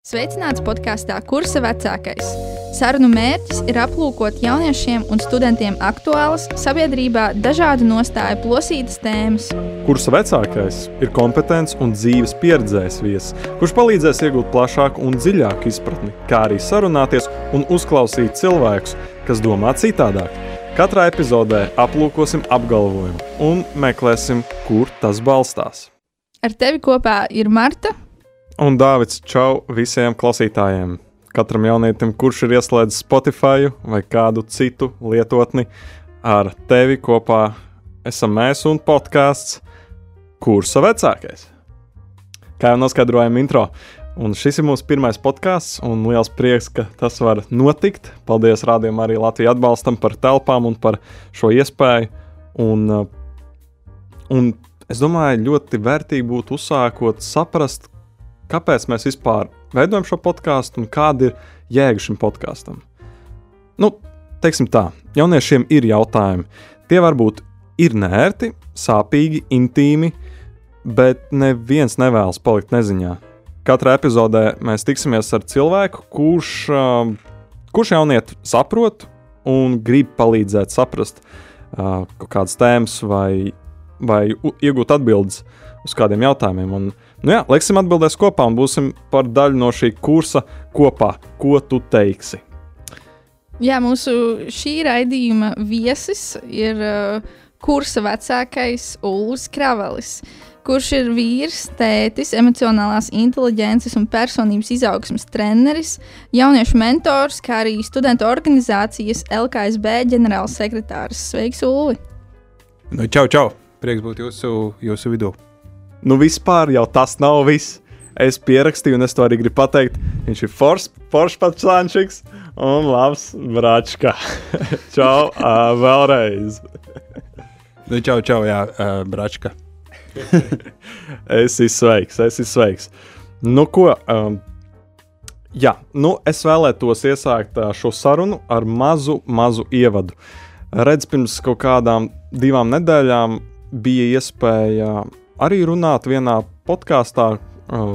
Sveicināts podkāstā Kursa vecākais. Sarunu mērķis ir aplūkot jauniešiem un studentiem aktuālas, sabiedrībā dažādu nostāju plosītas tēmas. Kursa vecākais ir kompetents un dzīves pieredzējis viesis, kurš palīdzēs iegūt plašāku un dziļāku izpratni, kā arī sarunāties un uzklausīt cilvēkus, kas domā citādāk. Katrā epizodē aplūkosim apgalvojumu un meklēsim, kur tas balstās. Ar tevi kopā ir Marta Un Dārvids, čau visiem klausītājiem! Katram jaunietim, kurš ir ieslēdzis Spotify vai kādu citu lietotni, ar tevi kopā esam mēs un podkāsts Kursa vecākais. Kā jau noskaidrojām intro, un šis ir mūsu pirmais podkāsts, un liels prieks, ka tas var notikt. Paldies rādījumam arī Latvijas atbalstam par telpām un par šo iespēju. Un, un es domāju, ļoti vērtīgi būtu uzsākot saprast, kāpēc mēs vispār veidojam šo podkāstu un kāda ir jēga šim podkāstam. Nu, teiksim tā, jauniešiem ir jautājumi. Tie varbūt ir nērti, sāpīgi, intīmi, bet neviens nevēlas palikt neziņā. Katrā epizodē mēs tiksimies ar cilvēku, kurš, uh, kurš jaunieti saprot un grib palīdzēt saprast uh, kaut kādas tēmas vai, vai iegūt atbildes uz kādiem jautājumiem. Un, uh, Nu jā, liksim atbildēs kopā un būsim par daļu no šī kursa kopā. Ko tu teiksi? Jā, mūsu šī raidījuma viesis ir uh, kursa vecākais Ulus Kravalis, kurš ir vīrs, tētis, emocionālās inteliģences un personības izaugsmas treneris, jauniešu mentors, kā arī studentu organizācijas LKSB ģenerālsekretārs. Sveiks, Ulu! Nu, čau, čau! Prieks būt jūsu, jūsu vidū! Nu vispār jau tas nav viss. Es pierakstīju, un es to arī gribu pateikt. Viņš ir foršs pats Sančiks un labs Bračka. čau, uh, vēlreiz. nu, čau, čau, jā, uh, Bračka. es esmu sveiks, es esmu sveiks. Nu, ko? Um, jā, nu, es vēlētos iesākt uh, šo sarunu ar mazu, mazu ievadu. Redz, pirms kaut kādām divām nedēļām bija iespēja arī runāt vienā podkāstā,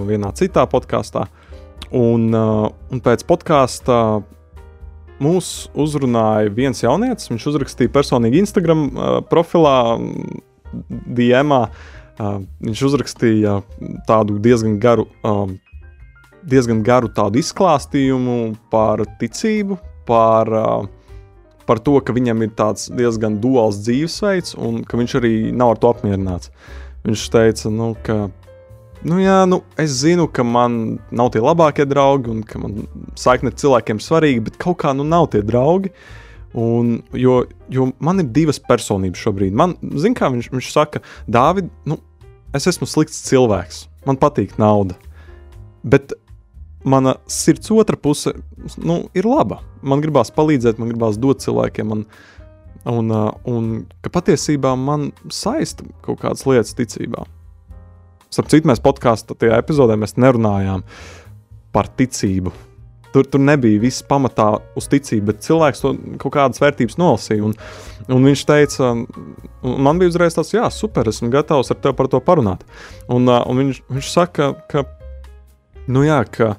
vienā citā podkāstā. Un, un pēc podkāstā mūs uzrunāja viens jaunietis. Viņš uzrakstīja personīgi Instagram profilā, DM. Viņš uzrakstīja tādu diezgan garu, diezgan garu tādu izklāstījumu par ticību, par, par to, ka viņam ir tāds diezgan duāls dzīvesveids un ka viņš arī nav ar to apmierināts. Viņš teica, nu, ka nu, jā, nu, es zinu, ka man nav tie labākie draugi un ka man saikne ar cilvēkiem svarīga, bet kaut kā nu nav tie draugi. Un, jo, jo man ir divas personības šobrīd. Man, zin, kā viņš, viņš saka, Dāvid, nu, es esmu slikts cilvēks, man patīk nauda. Bet mana sirds otra puse nu, ir laba. Man gribās palīdzēt, man gribās dot cilvēkiem. Man, uh, un ka patiesībā man saista kaut kādas lietas ticībā. Starp citu, mēs podkāstā tajā epizodē nerunājām par ticību. Tur, tur nebija viss pamatā uz ticību, bet cilvēks to kaut kādas vērtības nolasīja. Un, un viņš teica, man bija uzreiz tāds, jā, super, esmu gatavs ar tevi par to parunāt. Un, un viņš, viņš saka, ka, nu jā, ka,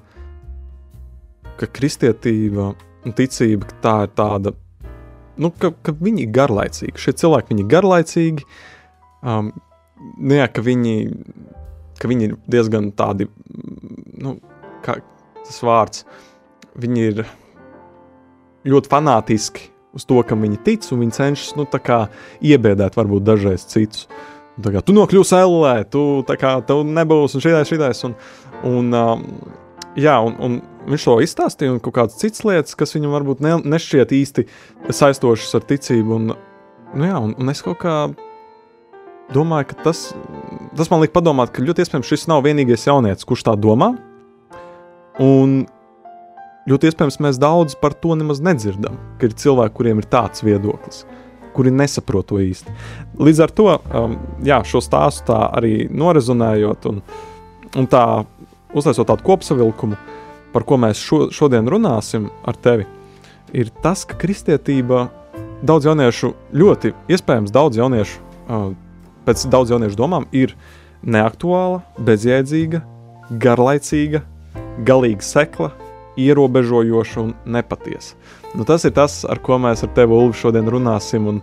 ka kristietība un ticība tā ir tāda nu, ka, ka viņi ir garlaicīgi. Šie cilvēki ir garlaicīgi. Um, nu, jā, ka, viņi, ka viņi ir diezgan tādi, nu, kā tas vārds, viņi ir ļoti fanātiski uz to, kam viņi tic, un viņi cenšas nu, iebiedēt varbūt dažreiz citus. Tā kā tu nokļūsi ellē, tu kā tev nebūs un šitais, šitais. Un, un, um, jā, un, un viņš to izstāstīja, un kaut kādas citas lietas, kas viņam varbūt ne, nešķiet īsti saistošas ar ticību. Un, nu jā, un, un es kaut kā domāju, ka tas, tas man liek padomāt, ka ļoti iespējams šis nav vienīgais jaunietis, kurš tā domā. Un ļoti iespējams mēs daudz par to nemaz nedzirdam, ka ir cilvēki, kuriem ir tāds viedoklis. Kuri nesaprot to īsti. Līdz ar to um, jā, šo stāstu tā arī norezonējot un, un tā uztaisot tādu kopsavilkumu, par ko mēs šo, šodien runāsim ar tevi, ir tas, ka kristietība daudz jauniešu, ļoti iespējams, daudz jauniešu, pēc daudz jauniešu domām, ir neaktuāla, bezjēdzīga, garlaicīga galīgi sekla, ierobežojoša un nepatiesa. Nu, tas ir tas, ar ko mēs ar tevi, Ulu, šodien runāsim, un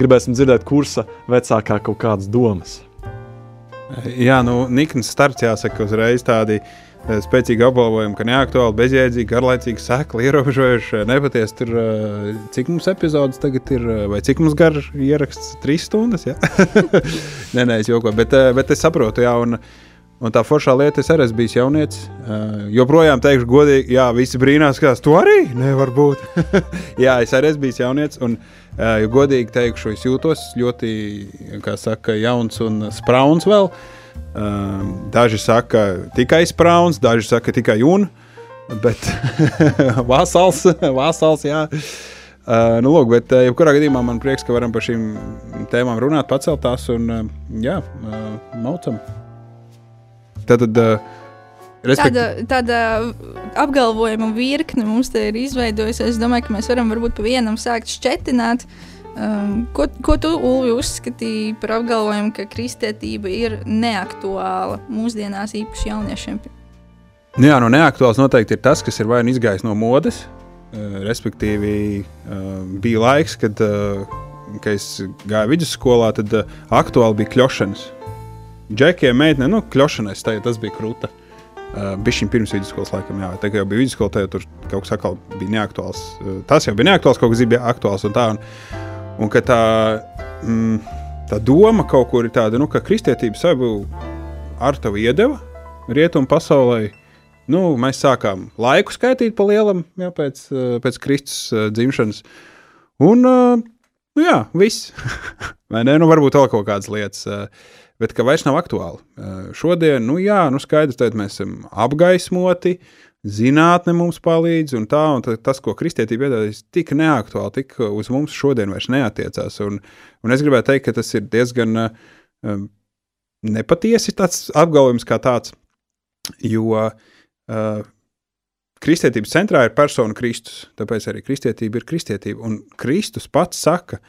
gribēsim dzirdēt kursa vecākā kaut kādas domas. Jā, nu, Nikns starts jāsaka uzreiz tādi eh, spēcīgi apgalvojumi, ka neaktuāli, bezjēdzīgi, garlaicīgi, sekli, ierobežojuši, nepatiesi. Tur, eh, cik mums epizodes tagad ir, eh, vai cik mums garš ieraksts? Trīs stundas, jā? nē, nē, es jokoju, bet, bet es saprotu, jā, un, Un tā foršā lieta, es arī esmu bijis jaunietis. Uh, joprojām teikšu, godīgi, jā, visi brīnās, ka tu arī nevar būt. jā, es arī esmu bijis jaunietis. Un, uh, godīgi teikšu, es jūtos ļoti, kā saka, jauns un sprauns vēl. Uh, daži saka, tikai sprauns, daži saka, tikai un. Bet vasals, vasals, jā. Uh, nu, lūk, bet, uh, jebkurā gadījumā man prieks, ka varam par šīm tēmām runāt, pacelt tās un, uh, jā, uh, maucam. Tad, tad, Respekt... Tāda, tāda apgalvojuma virkne mums te ir izveidojusies. Es domāju, ka mēs varam varbūt pa vienam sākt šķetināt. Um, ko, ko tu, Ulvi, uzskatīji par apgalvojumu, ka kristietība ir neaktuāla mūsdienās, īpaši jauniešiem? Nu jā, no neaktuāls noteikti ir tas, kas ir vai nu izgājis no modes. Uh, respektīvi, uh, bija laiks, kad, uh, kad es gāju vidusskolā, tad uh, aktuāli bija kļošanas. Džekiem, meitene, nu, kļošanais, tā, tas bija krūta. Uh, bija šim pirms vidusskolas laikam, jā, tā kā jau bija vidusskola, tad tur kaut kas atkal bija neaktuāls. Uh, tas jau bija neaktuāls, kaut kas bija aktuāls un tā. Un, un ka tā, mm, tā doma kaut kur ir tāda, nu, ka kristietība savu ar tevi iedeva rietumu pasaulē. Nu, mēs sākām laiku skaitīt pa lielam, jā, pēc, uh, pēc Kristus uh, dzimšanas. Un, uh, nu, jā, viss. Vai ne? Nu, varbūt vēl kaut kādas lietas. Bet ka vairs nav aktuāli. Šodien, nu jā, nu skaidrs, tad mēs esam apgaismoti, zinātne mums palīdz, un tā, un tas, ko kristietība iedod, tik neaktuāli, tik uz mums šodien vairs neatiecās. Un, un es gribētu teikt, ka tas ir diezgan um, nepatiesi tāds apgalvojums kā tāds, jo uh, kristietības centrā ir persona Kristus, tāpēc arī kristietība ir kristietība, un Kristus pats saka,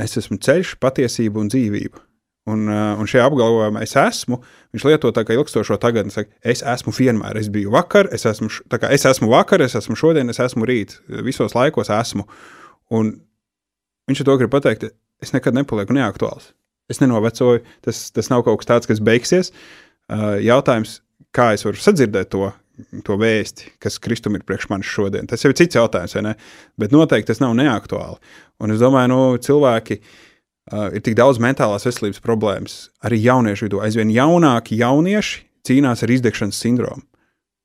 es esmu ceļš, patiesība un dzīvība. Un, uh, un šajā apgalvojumā es esmu, viņš lieto tā kā ilgstošo tagadni, saka, es esmu vienmēr, es biju vakar, es esmu, kā, es esmu vakar, es esmu šodien, es esmu rīt, visos laikos esmu. Un viņš to grib pateikt, es nekad nepalieku neaktuāls. Es nenovecoju, tas, tas nav kaut kas tāds, kas beigsies. Uh, jautājums, kā es varu sadzirdēt to, to vēsti, kas Kristum ir priekš manis šodien, tas jau ir cits jautājums, vai ne? Bet noteikti tas nav neaktuāli. Un es domāju, nu, cilvēki, uh, uh, ir tik daudz mentālās veselības problēmas. Arī jauniešu vidū aizvien jaunāki jaunieši cīnās ar izdegšanas sindromu.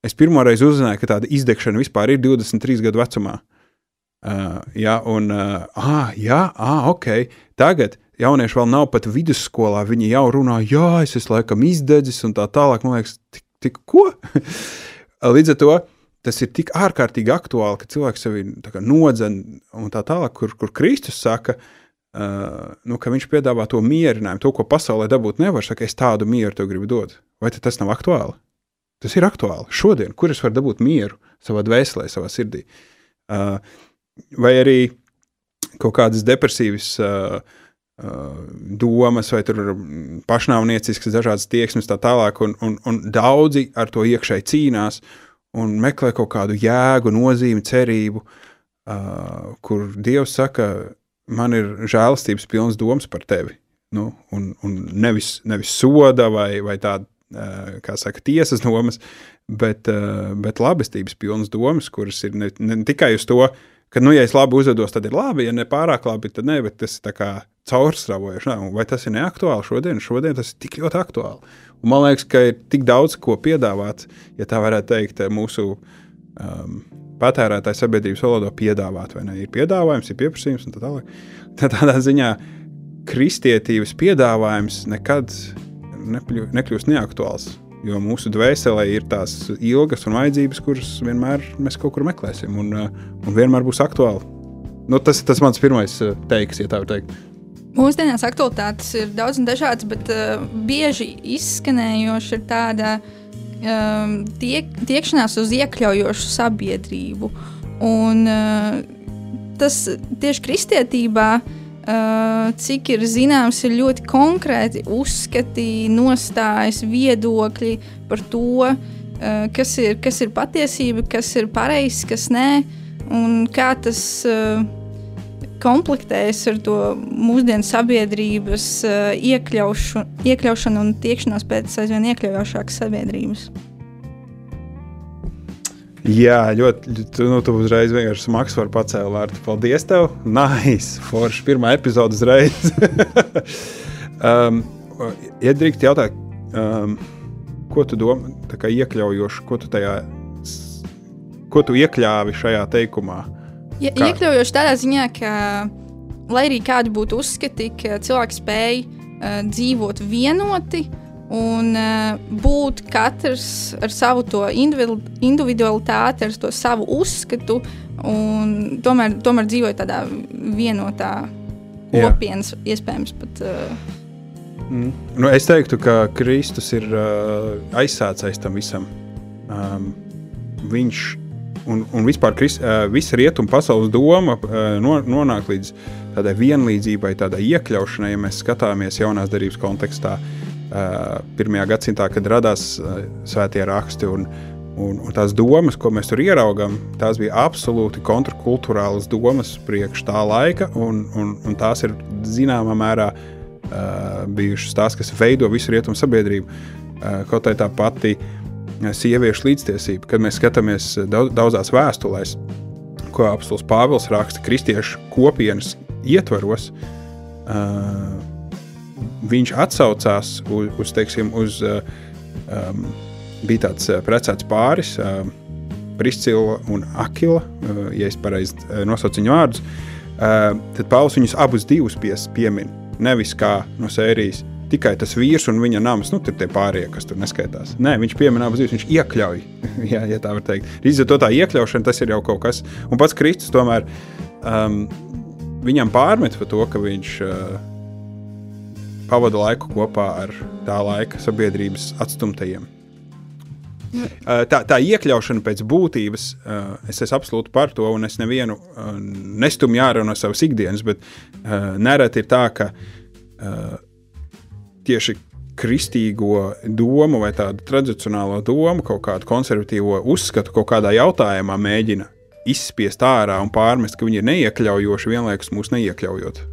Es pirmo reizi uzzināju, ka tāda izdegšana vispār ir 23 gadu vecumā. Uh, jā, un, uh, ah, jā, ah, ok. Tagad jaunieši vēl nav pat vidusskolā. Viņi jau runā, jā, es esmu laikam izdedzis un tā tālāk. Man liekas, tik, tik ko? Līdz ar to tas ir tik ārkārtīgi aktuāli, ka cilvēks sevi nodzen un tā tālāk, kur, kur Kristus saka, uh, Uh, nu, ka viņš piedāvā to mierinājumu, to, ko pasaulē dabūt nevar. Saka, es tādu mieru tev gribu dot. Vai tas nav aktuāli? Tas ir aktuāli. Šodien, kur es varu dabūt mieru savā dvēselē, savā sirdī. Uh, vai arī kaut kādas depresīvas uh, uh, domas, vai pašnāvnieciskas, dažādas tieksmes, tā tālāk. Un, un, un daudzi ar to iekšēji cīnās un meklē kaut kādu jēgu, nozīmi, cerību, uh, kur Dievs saka, man ir žēlastības pilns domas par tevi. Nu, un, un nevis, nevis soda vai, vai tāda, kā saka, tiesas domas, bet, bet labestības pilnas domas, kuras ir ne, ne tikai uz to, ka, nu, ja es labi uzvedos, tad ir labi, ja ne pārāk labi, tad nē, bet tas ir kā caurstrāvojuši. Vai tas ir neaktuāli šodien? Šodien tas ir tik ļoti aktuāli. Un man liekas, ka ir tik daudz ko piedāvāt, ja tā varētu teikt, mūsu um, patērētāju sabiedrības valodā piedāvāt, vai ne? Ir piedāvājums, ir pieprasījums un tā tālāk. Tā tādā ziņā kristietības piedāvājums nekad nepļu, nekļūst neaktuāls. Jo mūsu dvēselē ir tās ilgas un vajadzības, kuras vienmēr mēs kaut kur meklēsim, un, uh, un vienmēr būs aktuāli. Nu, tas ir mans pirmais uh, teiks, ja tā var teikt. Mūsdienās aktualitātes ir daudz un dažādas, bet uh, bieži izskanējoša ir tāda uh, um, tiek, tiekšanās uz iekļaujošu sabiedrību. Un, uh, tas tieši kristietībā, uh, cik ir zināms, ir ļoti konkrēti uzskati, nostājas, viedokļi par to, uh, kas, ir, kas ir patiesība, kas ir pareizs, kas nē, un kā tas uh, komplektējas ar to mūsdienu sabiedrības uh, iekļaušu, iekļaušanu un tiekšanos pēc aizvien iekļaujošākas sabiedrības. Jā, ļoti. Tu, nu, tu uzreiz vienkārši smags var pacelt vārtu. Paldies, tev! Nice! Forši! Pirmā epizode uzreiz. um, Iedrīkst jautāt, um, ko tu domā, tā kā iekļaujoši, ko tu tajā, ko tu iekļāvi šajā teikumā? Ja, iekļaujoši tādā ziņā, ka, lai arī kādi būtu uzskati, ka cilvēki spēj uh, dzīvot vienoti un uh, būt katrs ar savu individualitāti, ar to savu uzskatu, un tomēr, tomēr dzīvot tādā vienotā kopienas, Jā. iespējams pat. Uh, Mm. Nu, es teiktu, ka Kristus ir uh, aizsācis tam visam. Um, viņš un, un vispār Krist, uh, visa rietuma pasaules doma uh, no, nonāk līdz tādai vienlīdzībai, tādai iekļaušanai, ja mēs skatāmies jaunās darbības kontekstā. Uh, pirmajā gadsimtā, kad radās uh, svētie raksti un, un, un tās domas, ko mēs tur ieraugām, tās bija absolūti kontrkultūrālas domas priekš tā laika, un, un, un tās ir zināmā mērā uh, uh, bijušas tās, kas veido visu rietumu sabiedrību. Uh, kaut arī tā pati sieviešu līdztiesība, kad mēs skatāmies daudz, daudzās vēstulēs, ko apelsīns Pāvils raksta kristiešu kopienas ietvaros. Uh, viņš atsaucās uz, uz, teiksim, uz uh, um, bija tāds uh, precēts pāris, uh, Priscila un Akila, uh, ja es pareizi nosaucu viņu vārdus. Uh, tad Pāvils viņus abus divus pies, piemin. Nevis kā no sērijas tikai tas vīrs un viņa nams, nu, tie pārējie, kas tur neskaitās. Nē, viņš pieminēja abas divas, viņš iekļauj, jā, ja tā var teikt. Līdz ar to tā iekļaušana tas ir jau kaut kas. Un pats Kristus tomēr um, viņam pārmet par to, ka viņš uh, pavada laiku kopā ar tā laika sabiedrības atstumtajiem. Uh, tā, tā iekļaušana pēc būtības, uh, es esmu absolūti par to, un es nevienu uh, nestumju ārā no savas ikdienas, bet nereti ir tā, ka tieši kristīgo domu vai tādu tradicionālo domu, kaut kādu konservatīvo uzskatu kaut kādā jautājumā mēģina izspiest ārā un pārmest, ka viņi ir neiekļaujoši, vienlaikus mūs neiekļaujot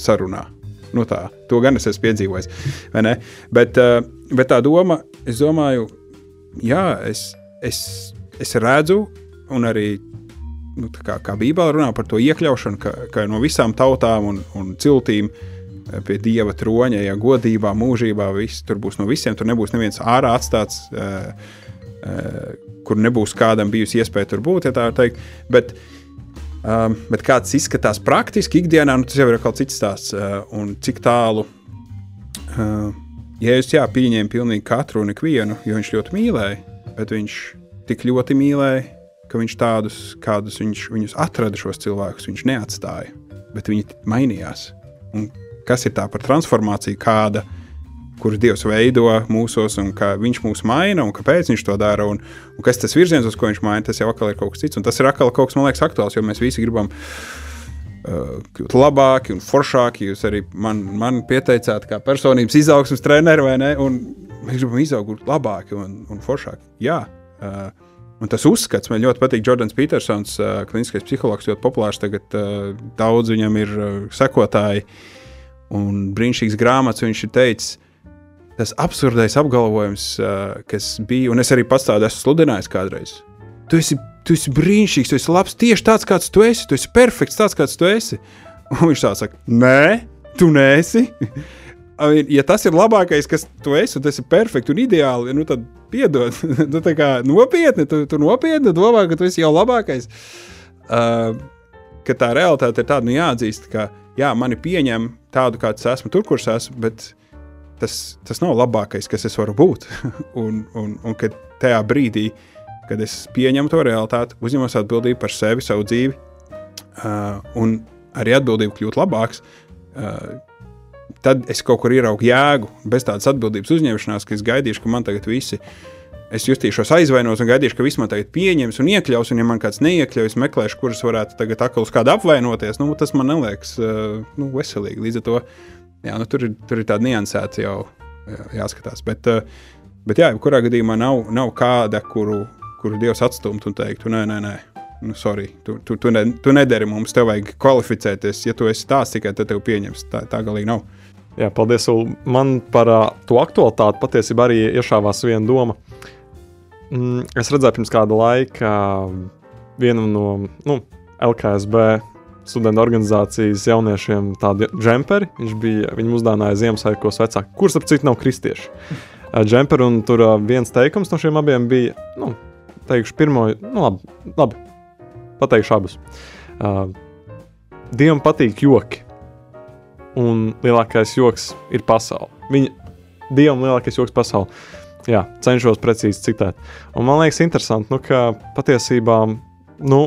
sarunā. Nu tā, to gan es esmu piedzīvojis. Bet, bet tā doma, es domāju, jā, es, es, es redzu, un arī nu, kā, kā Bībele runā par to iekļaušanu, ka, ka no visām tautām un, un ciltīm eh, pie dieva troņa, ja godībā, mūžībā, viss tur būs no visiem, tur nebūs neviens ārā atstāts, uh, uh, kur nebūs kādam bijusi iespēja tur būt, ja tā var teikt. Bet, um, bet kā tas izskatās praktiski ikdienā, nu, tas jau ir kaut cits stāsts. Uh, un cik tālu uh, Jēzus jā, pieņēma pilnīgi katru un ikvienu, jo viņš ļoti mīlēja, bet viņš tik ļoti mīlēja, ka viņš tādus, kādus viņš, atrada šos cilvēkus, viņš neatstāja, bet viņi mainījās. Un kas ir tā par transformāciju, kāda, kuras Dievs veido mūsos, un kā viņš mūs maina, un kāpēc viņš to dara, un, un kas tas virziens, uz ko viņš maina, tas jau atkal ir kaut kas cits. Un tas ir atkal kaut kas, man liekas, aktuāls, jo mēs visi gribam Uh, kļūt labāki un foršāki. Jūs arī man, man pieteicāt, kā personības izaugsmas treneris, vai ne? Un mēs gribam izaugt labāki un, un foršāki. Jā. Uh, Un tas uzskats man ļoti patīk. Jordans Petersons, uh, kliniskais psihologs, ļoti populārs. Tagad uh, daudz viņam ir uh, sekotāji un brīnišķīgs grāmatas. Viņš ir teicis, tas absurdais apgalvojums, kas bija, un es arī pats tādu esmu sludinājis kādreiz. Tu esi tu esi brīnišķīgs, tu esi labs tieši tāds, kāds tu esi. Tu esi perfekts, tāds, kāds tu esi. Un viņš tā saka, nē, tu neesi. ja tas ir labākais, kas tu esi, un tas ir perfekti un ideāli, nu tad piedod. tu tā kā nopietni, tu, tu nopietni domā, ka tu esi jau labākais. Uh, ka tā realitāte ir tāda, nu jāatzīst, ka jā, mani pieņem tādu, kāds esmu, tur, kur es esmu, bet tas, tas nav labākais, kas es varu būt. un, un, un ka tajā brīdī kad es pieņemu to realitāti, uzņemos atbildību par sevi, savu dzīvi, uh, un arī atbildību kļūt labāks, uh, tad es kaut kur ieraugu jēgu. Bez tādas atbildības uzņemšanās, ka es gaidīšu, ka man tagad visi. Es justīšos aizvainots un gaidīšu, ka viss man tagad pieņems un iekļaus, un, ja man kāds neiekļaus, meklēšu, kurus varētu tagad atkal uz kādu apvainoties. Nu, tas man neliekas uh, nu, veselīgi. Līdz ar to jā, nu, tur, ir, tur ir tāda niansēta jau jā, jāskatās. Bet, uh, Bet, jā, kurā gadījumā nav, nav kāda, kuru, kuru Dievs atstumtu un teiktu, nē, nē, nē. Nu, sorry, tu, tu, tu, ne, tu nedari mums, tev vajag kvalificēties. Ja tu esi tāds tikai, tad tev pieņems. Tā, tā galīgi nav. Jā, paldies. Man par uh, to aktualitāti patiesībā arī iešāvās viena doma. Mm, es redzēju pirms kāda laika uh, vienu no nu, LKSB studentu organizācijas jauniešiem tādu džemperi. Viņš bija, viņam uzdāvināja Ziemassvētkos vecāku, kurš ap citu nav kristieši. Uh, džemperi, un tur uh, viens teikums no šiem abiem bija, nu, teikšu, pirmo, nu, labi, labi pateikšu abus. Uh, Dievam patīk joki, un lielākais joks ir pasaule. Viņa Dievam lielākais joks pasaule. Jā, cenšos precīzi citēt. Un man liekas, interesanti, nu, ka patiesībā, nu,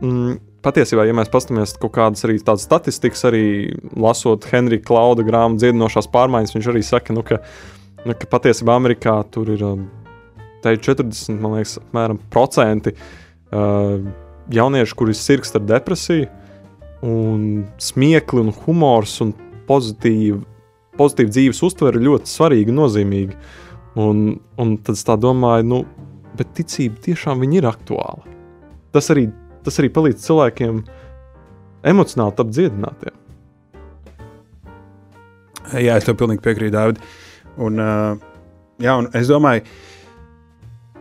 mm, patiesībā, ja mēs paskatāmies kaut kādas arī tādas statistikas, arī lasot Henrija Klauda grāmatu dziedinošās pārmaiņas, viņš arī saka, nu, ka, nu, ka patiesībā Amerikā tur ir um, 40, man liekas, apmēram procenti. Uh, jaunieši, kuri sirgst ar depresiju, un smiekli, un humors un pozitīva, pozitīva dzīves uztvere ļoti svarīga un nozīmīga. Un, un tad es tā domāju, nu, bet ticība tiešām ir aktuāla. Tas arī, tas arī palīdz cilvēkiem emocionāli tapt dziedinātiem. Jā, es tev pilnīgi piekrītu, Dārvid. Un, uh, jā, un es domāju,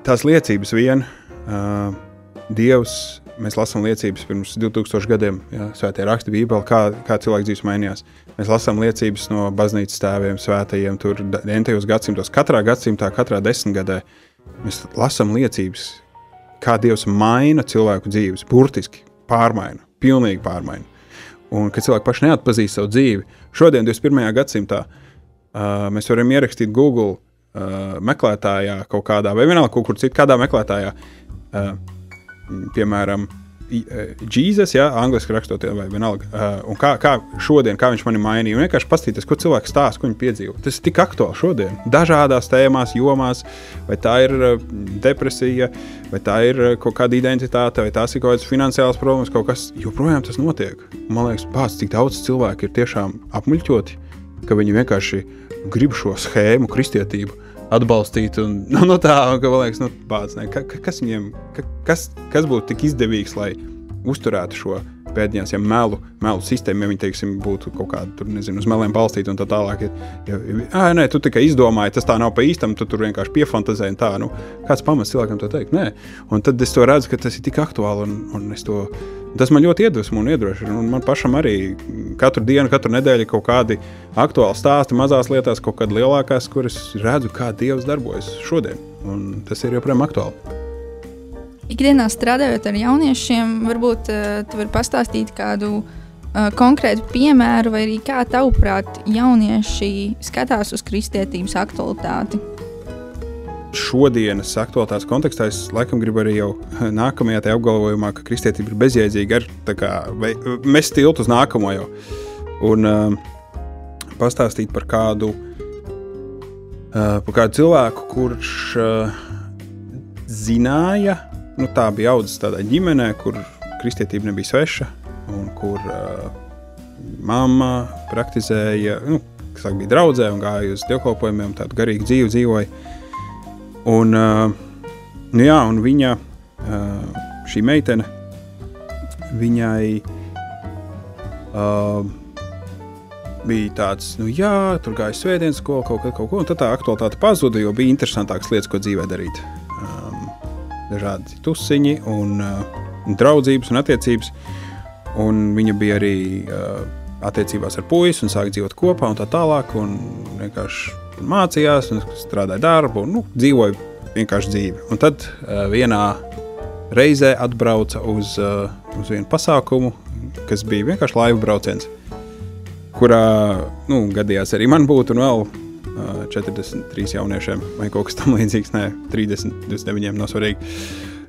tās liecības vien uh, Dievs mēs lasām liecības pirms 2000 gadiem, ja svētie raksti Bībelē, kā, kā cilvēks dzīves mainījās. Mēs lasām liecības no baznīcas tēviem, svētajiem, tur entajos gadsimtos, katrā gadsimtā, katrā desmitgadē. Mēs lasām liecības, kā Dievs maina cilvēku dzīves, burtiski pārmaina, pilnīgi pārmaina. Un kad cilvēki paši neatpazīst savu dzīvi, šodien, 21. gadsimtā, uh, mēs varam ierakstīt Google uh, meklētājā kaut kādā, vai vienalga kaut kur citur, kādā meklētājā. Uh, piemēram, Jēzus, ja angļuiski rakstot, vai vienalga, uh, un kā, kā šodien, kā viņš mani mainīja. Un vienkārši paskatīties, ko cilvēks stāsta, ko viņi piedzīvo. Tas ir tik aktuāli šodien, dažādās tēmās, jomās, vai tā ir uh, depresija, vai tā ir kaut kāda identitāte, vai tās ir kaut kādas finansiālas problēmas, kaut kas joprojām tas notiek. Man liekas, pats cik daudz cilvēku ir tiešām apmuļķoti, ka viņi vienkārši grib šo schēmu, kristietību atbalstīt. Un, nu, no tā, ka, man liekas, nu, bāc, ne, ka, kas viņiem, ka, kas, kas būtu tik izdevīgs, lai uzturētu šo pēdiņās, ja melu, melu sistēmu, ja viņi, teiksim, būtu kaut kāda, tur, nezinu, uz meliem balstīta un tā tālāk. Ja, ja, nē, tu tikai izdomāji, tas tā nav pa īstam, tu tur vienkārši piefantazēji, tā, nu, kāds pamats cilvēkam to teikt? Nē. Un tad es to redzu, ka tas ir tik aktuāli un, un es to Tas man ļoti iedvesmo un iedrošina. Man pašam arī katru dienu, katru nedēļu kaut kādi aktuāli stāsti, mazās lietās, kaut kādas lielākās, kuras redzu, kā Dievs darbojas šodien. Un tas ir joprojām aktuāli. Ikdienā strādājot ar jauniešiem, varbūt uh, tu vari pastāstīt kādu uh, konkrētu piemēru, vai arī kā tavuprāt, jaunieši skatās uz kristietības aktualitāti šodienas aktuālitātes kontekstā es laikam gribu arī jau nākamajā tajā apgalvojumā, ka kristietība ir bezjēdzīga, ar kā, mest tiltu uz nākamo jau. Un um, pastāstīt par kādu, uh, par kādu cilvēku, kurš uh, zināja, nu, tā bija audzis tādā ģimenē, kur kristietība nebija sveša, un kur uh, mamma praktizēja, nu, kas bija draudzē un gāja uz dievkalpojumiem, tādu garīgu dzīvi dzīvoja. Un, uh, nu jā, un viņa, uh, šī meitene, viņai uh, bija tāds, nu jā, tur gāja svētdienas skola, kaut, kaut, kaut ko, un tad tā aktualitāte pazuda, jo bija interesantākas lietas, ko dzīvē darīt. Um, dažādi tusiņi un uh, draudzības un attiecības, un viņa bija arī uh, attiecībās ar puisi un sāka dzīvot kopā un tā tālāk, un vienkārši mācījās, strādāja darbu, un nu, dzīvoja vienkārši dzīvi. Un tad uh, vienā reizē atbrauca uz, uh, uz vienu pasākumu, kas bija vienkārši laivu brauciens, kurā nu, gadījās arī man būt un vēl uh, 43 jauniešiem vai kaut kas tamlīdzīgs, ne 30, 29, nav svarīgi.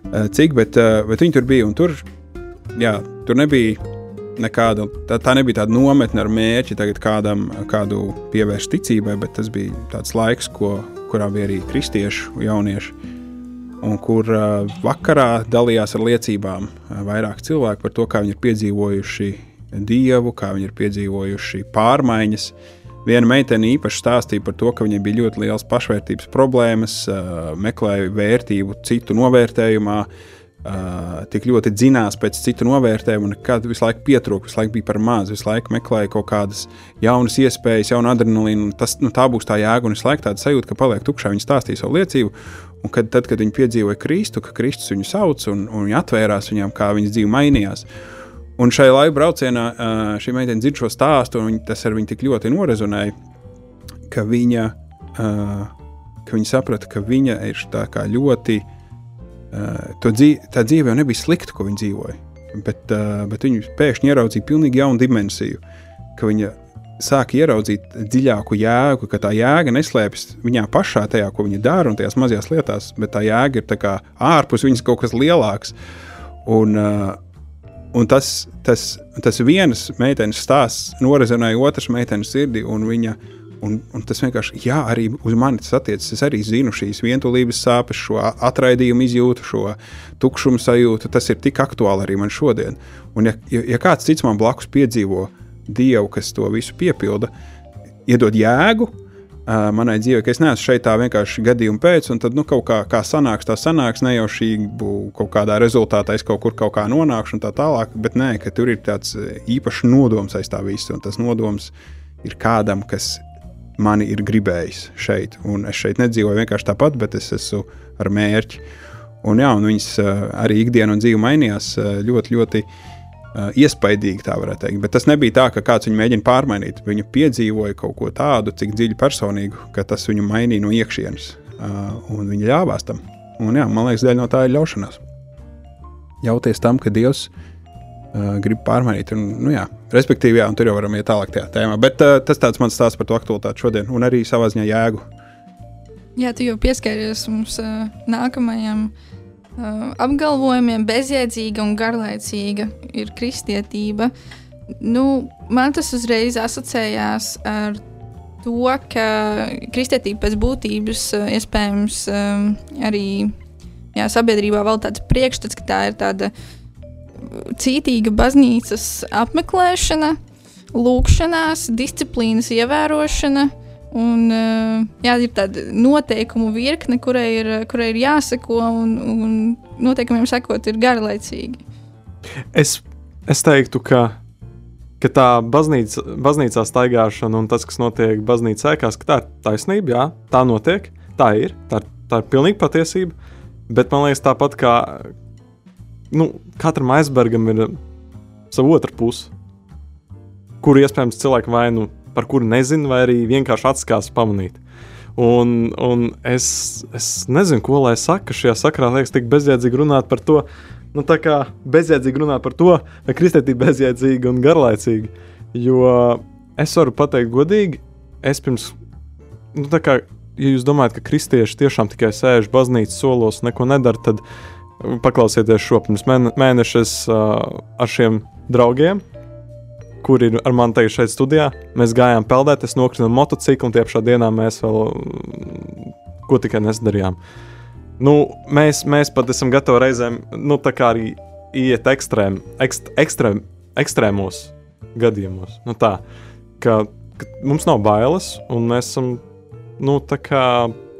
Uh, cik, bet, uh, bet viņi tur bija un tur, jā, tur nebija nekādu, tā, tā nebija tāda nometne ar mērķi tagad kādam, kādu pievērst ticībai, bet tas bija tāds laiks, ko, kurā bija arī kristiešu jaunieši, un kur uh, vakarā dalījās ar liecībām uh, vairāk cilvēku par to, kā viņi ir piedzīvojuši Dievu, kā viņi ir piedzīvojuši pārmaiņas. Viena meitene īpaši stāstīja par to, ka viņai bija ļoti liels pašvērtības problēmas, uh, meklēja vērtību citu novērtējumā, uh, tik ļoti dzinās pēc citu novērtējumu, un nekad visu laiku pietrūka, visu laiku bija par maz, visu laiku meklēja kaut kādas jaunas iespējas, jaunu adrenalīnu. Tas, nu, tā būs tā jēga, un visu laiku tāda sajūta, ka paliek tukšā. Viņa stāstīja savu liecību, un kad, tad, kad viņi piedzīvoja Kristu, ka Kristus viņu sauc un, un viņi atvērās viņam, kā viņas dzīve mainījās. Un šajā laika braucienā šī meitene dzird šo stāstu, un tas ar viņu tik ļoti norezonēja, ka viņa, ka viņa saprata, ka viņa ir ļoti. Dzīve, tā dzīve jau nebija slikta, ko viņa dzīvoja, bet, bet viņa pēkšņi ieraudzīja pilnīgi jaunu dimensiju, ka viņa sāka ieraudzīt dziļāku jēgu, ka tā jēga neslēpjas viņā pašā, tajā, ko viņa dara, un tajās mazajās lietās, bet tā jēga ir ārpus viņas kaut kas lielāks. Un, uh, Un tas, tas, tas vienas meitenes stāsts norezonēja otras meitenes sirdī, un, viņa, un, un tas vienkārši, jā, arī uz mani tas attiecas. Es arī zinu šīs vientulības sāpes, šo atraidījumu izjūtu, šo tukšumu sajūtu. Tas ir tik aktuāli arī man šodien. Un, ja, ja, kāds cits man blakus piedzīvo Dievu, kas to visu piepilda, iedod jēgu, uh, manai dzīvei, ka es neesmu šeit tā vienkārši gadījuma pēc, un tad nu, kaut kā, kā sanāks, tā sanāks, ne jau šī kaut kādā rezultātā es kaut kur kaut kā nonākšu un tā tālāk, bet nē, ka tur ir tāds īpašs nodoms aiz tā visa, un tas nodoms ir kādam, kas mani ir gribējis šeit, un es šeit nedzīvoju vienkārši tāpat, bet es esmu ar mērķi. Un, jā, un viņas arī ikdiena un dzīve mainījās ļoti, ļoti uh, iespaidīgi, tā varētu teikt. Bet tas nebija tā, ka kāds viņu mēģina pārmainīt. Viņa piedzīvoja kaut ko tādu, cik dziļi personīgu, ka tas viņu mainīja no iekšienes. Un viņa ļāvās tam. Un, jā, man liekas, daļa no tā ir ļaušanās. Ļauties tam, ka Dievs uh, grib pārmainīt. Un, nu, jā, respektīvi, jā, tur jau varam iet tālāk tajā tēmā. Bet uh, tas tāds mans stāsts par to aktualitāti šodien, un arī savā ziņā jēgu. Jā, tu jau pieskāries mums uh, nākamajam uh, uh, apgalvojumiem bezjēdzīga un garlaicīga ir kristietība. Nu, man tas uzreiz asociējās ar to, ka kristietība pēc būtības uh, iespējams um, arī jā, sabiedrībā vēl tāds priekšstats, ka tā ir tāda cītīga baznīcas apmeklēšana, lūkšanās, disciplīnas ievērošana. Un, eh, jā, ir tāda noteikumu virkne, kurai ir, kurai ir jāseko, un, un noteikumiem sekot, ir garlaicīgi. Es, es teiktu, ka, ka tā baznīca, baznīcā staigāšana un tas, kas notiek baznīcā ēkās, tā ir taisnība, jā, tā notiek, tā ir, tā, tā ir pilnīgi patiesība. Bet man liekas, tāpat kā nu, katram aizbergam ir sava otra puse, kur iespējams cilvēki vai nu par kuru nezinu, vai arī vienkārši atskās pamanīt. Un, un es, es nezinu, ko lai saka. Šajā sakrā liekas, tik bezjēdzīgi runāt par to. Nu, tā kā bezjēdzīgi runāt par to, vai kristētība bezjēdzīga un garlaicīga. Jo es varu pateikt, godīgi, es pirms, nu, tā kā, ja jūs domājat, ka kristieši tiešām tikai sēž baznīcas solos un neko nedara, tad paklausieties šo pirms mēneša uh, ar šiem draugiem kur ir ar mani tagad šeit studijā. Mēs gājām peldēt, es nokritu no motocikla, un tie pašā dienā mēs vēl ko tikai nesadarījām. Nu, mēs, mēs pat esam gatavi reizēm, nu, arī iet ekstrēm, ekst, ekstrēm, ekstrēmos gadījumos. Nu, tā, ka, ka mums nav bailes, un mēs esam nu,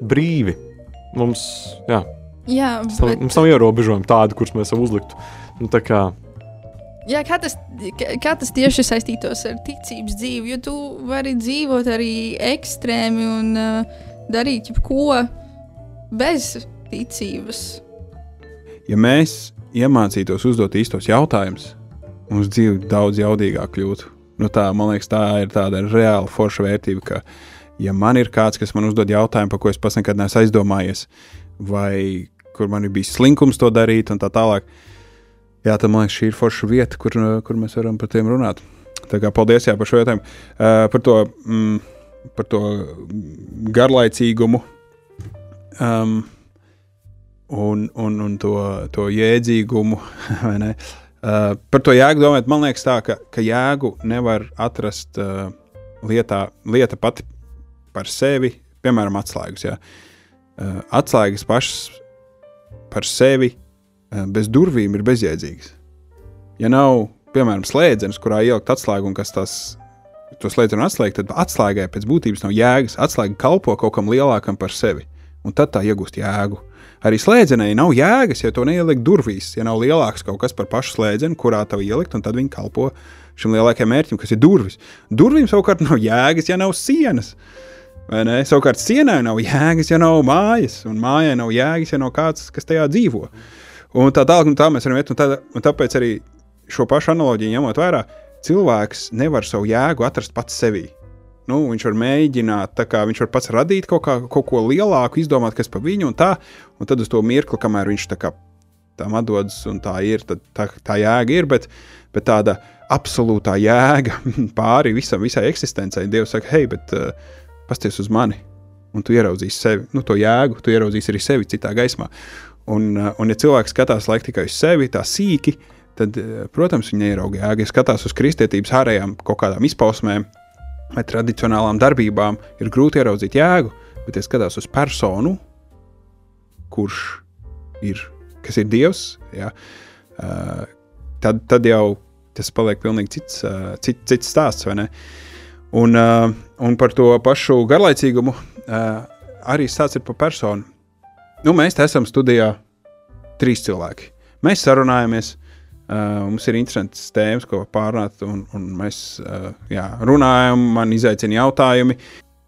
brīvi. Mums, jā, jā bet... mums nav ierobežojumi tādi, kurus mēs sev uzliktu. Nu, kā, Jā, kā tas, kā tas tieši saistītos ar ticības dzīvi? Jo tu vari dzīvot arī ekstrēmi un uh, darīt jebko bez ticības. Ja mēs iemācītos uzdot īstos jautājumus, mums dzīve daudz jaudīgāk kļūtu. Nu tā, man liekas, tā ir tāda reāla forša vērtība, ka, ja man ir kāds, kas man uzdod jautājumu, par ko es pats nekad neesmu aizdomājies, vai kur man ir bijis slinkums to darīt, un tā tālāk, jā, tad man liekas, šī ir forša vieta, kur, kur mēs varam par tiem runāt. Tā kā paldies jā, par šo jautājumu. Uh, par, to, mm, par to garlaicīgumu um, un, un, un to, to jēdzīgumu. uh, par to jēgu domājot, man liekas, tā, ka, ka jēgu nevar atrast uh, lietā, lieta pati par sevi, piemēram, atslēgas. Jā. Uh, atslēgas pašas par sevi Eh, bez durvīm ir bezjēdzīgs. Ja nav, piemēram, slēdzenes, kurā ielikt atslēgu un kas tas to slēdzienu atslēgt, tad atslēgai pēc būtības nav jēgas. Atslēga kalpo kaut kam lielākam par sevi, un tad tā iegūst jēgu. Arī slēdzenēji nav jēgas, ja to neielikt durvīs, ja nav lielāks kaut kas par pašu slēdzenu, kurā tev ielikt, un tad viņi kalpo šim lielākajam mērķim, kas ir durvis. Durvīm savukārt nav jēgas, ja nav sienas. Savukārt sienai nav jēgas, ja nav mājas, un mājai nav jēgas, ja nav kāds, kas tajā dzīvo. Un tā tālāk, un tā mēs varam iet, un, tā, un tāpēc arī šo pašu analoģiju ņemot vērā, cilvēks nevar savu jēgu atrast pats sevī. Nu, viņš var mēģināt, kā, viņš var pats radīt kaut, kā, kaut ko lielāku, izdomāt, kas pa viņu un tā, un tad uz to mirkli, kamēr viņš tā kā tam atdodas un tā ir, tad tā, tā jēga ir, bet, bet tāda absolūtā jēga pāri visam, visai eksistencei. Dievs saka, hei, bet uh, pasties uz mani, un tu ieraudzīsi sevi, nu, to jēgu, tu ieraudzīsi arī sevi citā gaismā. Un, uh, un ja cilvēks skatās laik tikai uz sevi, tā sīki, tad, uh, protams, viņi neierauga jēgu. Ja skatās uz kristietības ārējām kaut kādām izpausmēm, vai tradicionālām darbībām ir grūti ieraudzīt jēgu, bet, ja skatās uz personu, kurš ir, kas ir Dievs, ja, tad, tad jau tas paliek pilnīgi cits, cits, cits stāsts. Un, un par to pašu garlaicīgumu arī stāsts ir par personu. Nu, mēs te esam studijā trīs cilvēki. Mēs sarunājamies, Uh, mums ir interesants tēmas, ko pārunāt, un, un mēs uh, jā, runājam, man izaicina jautājumi.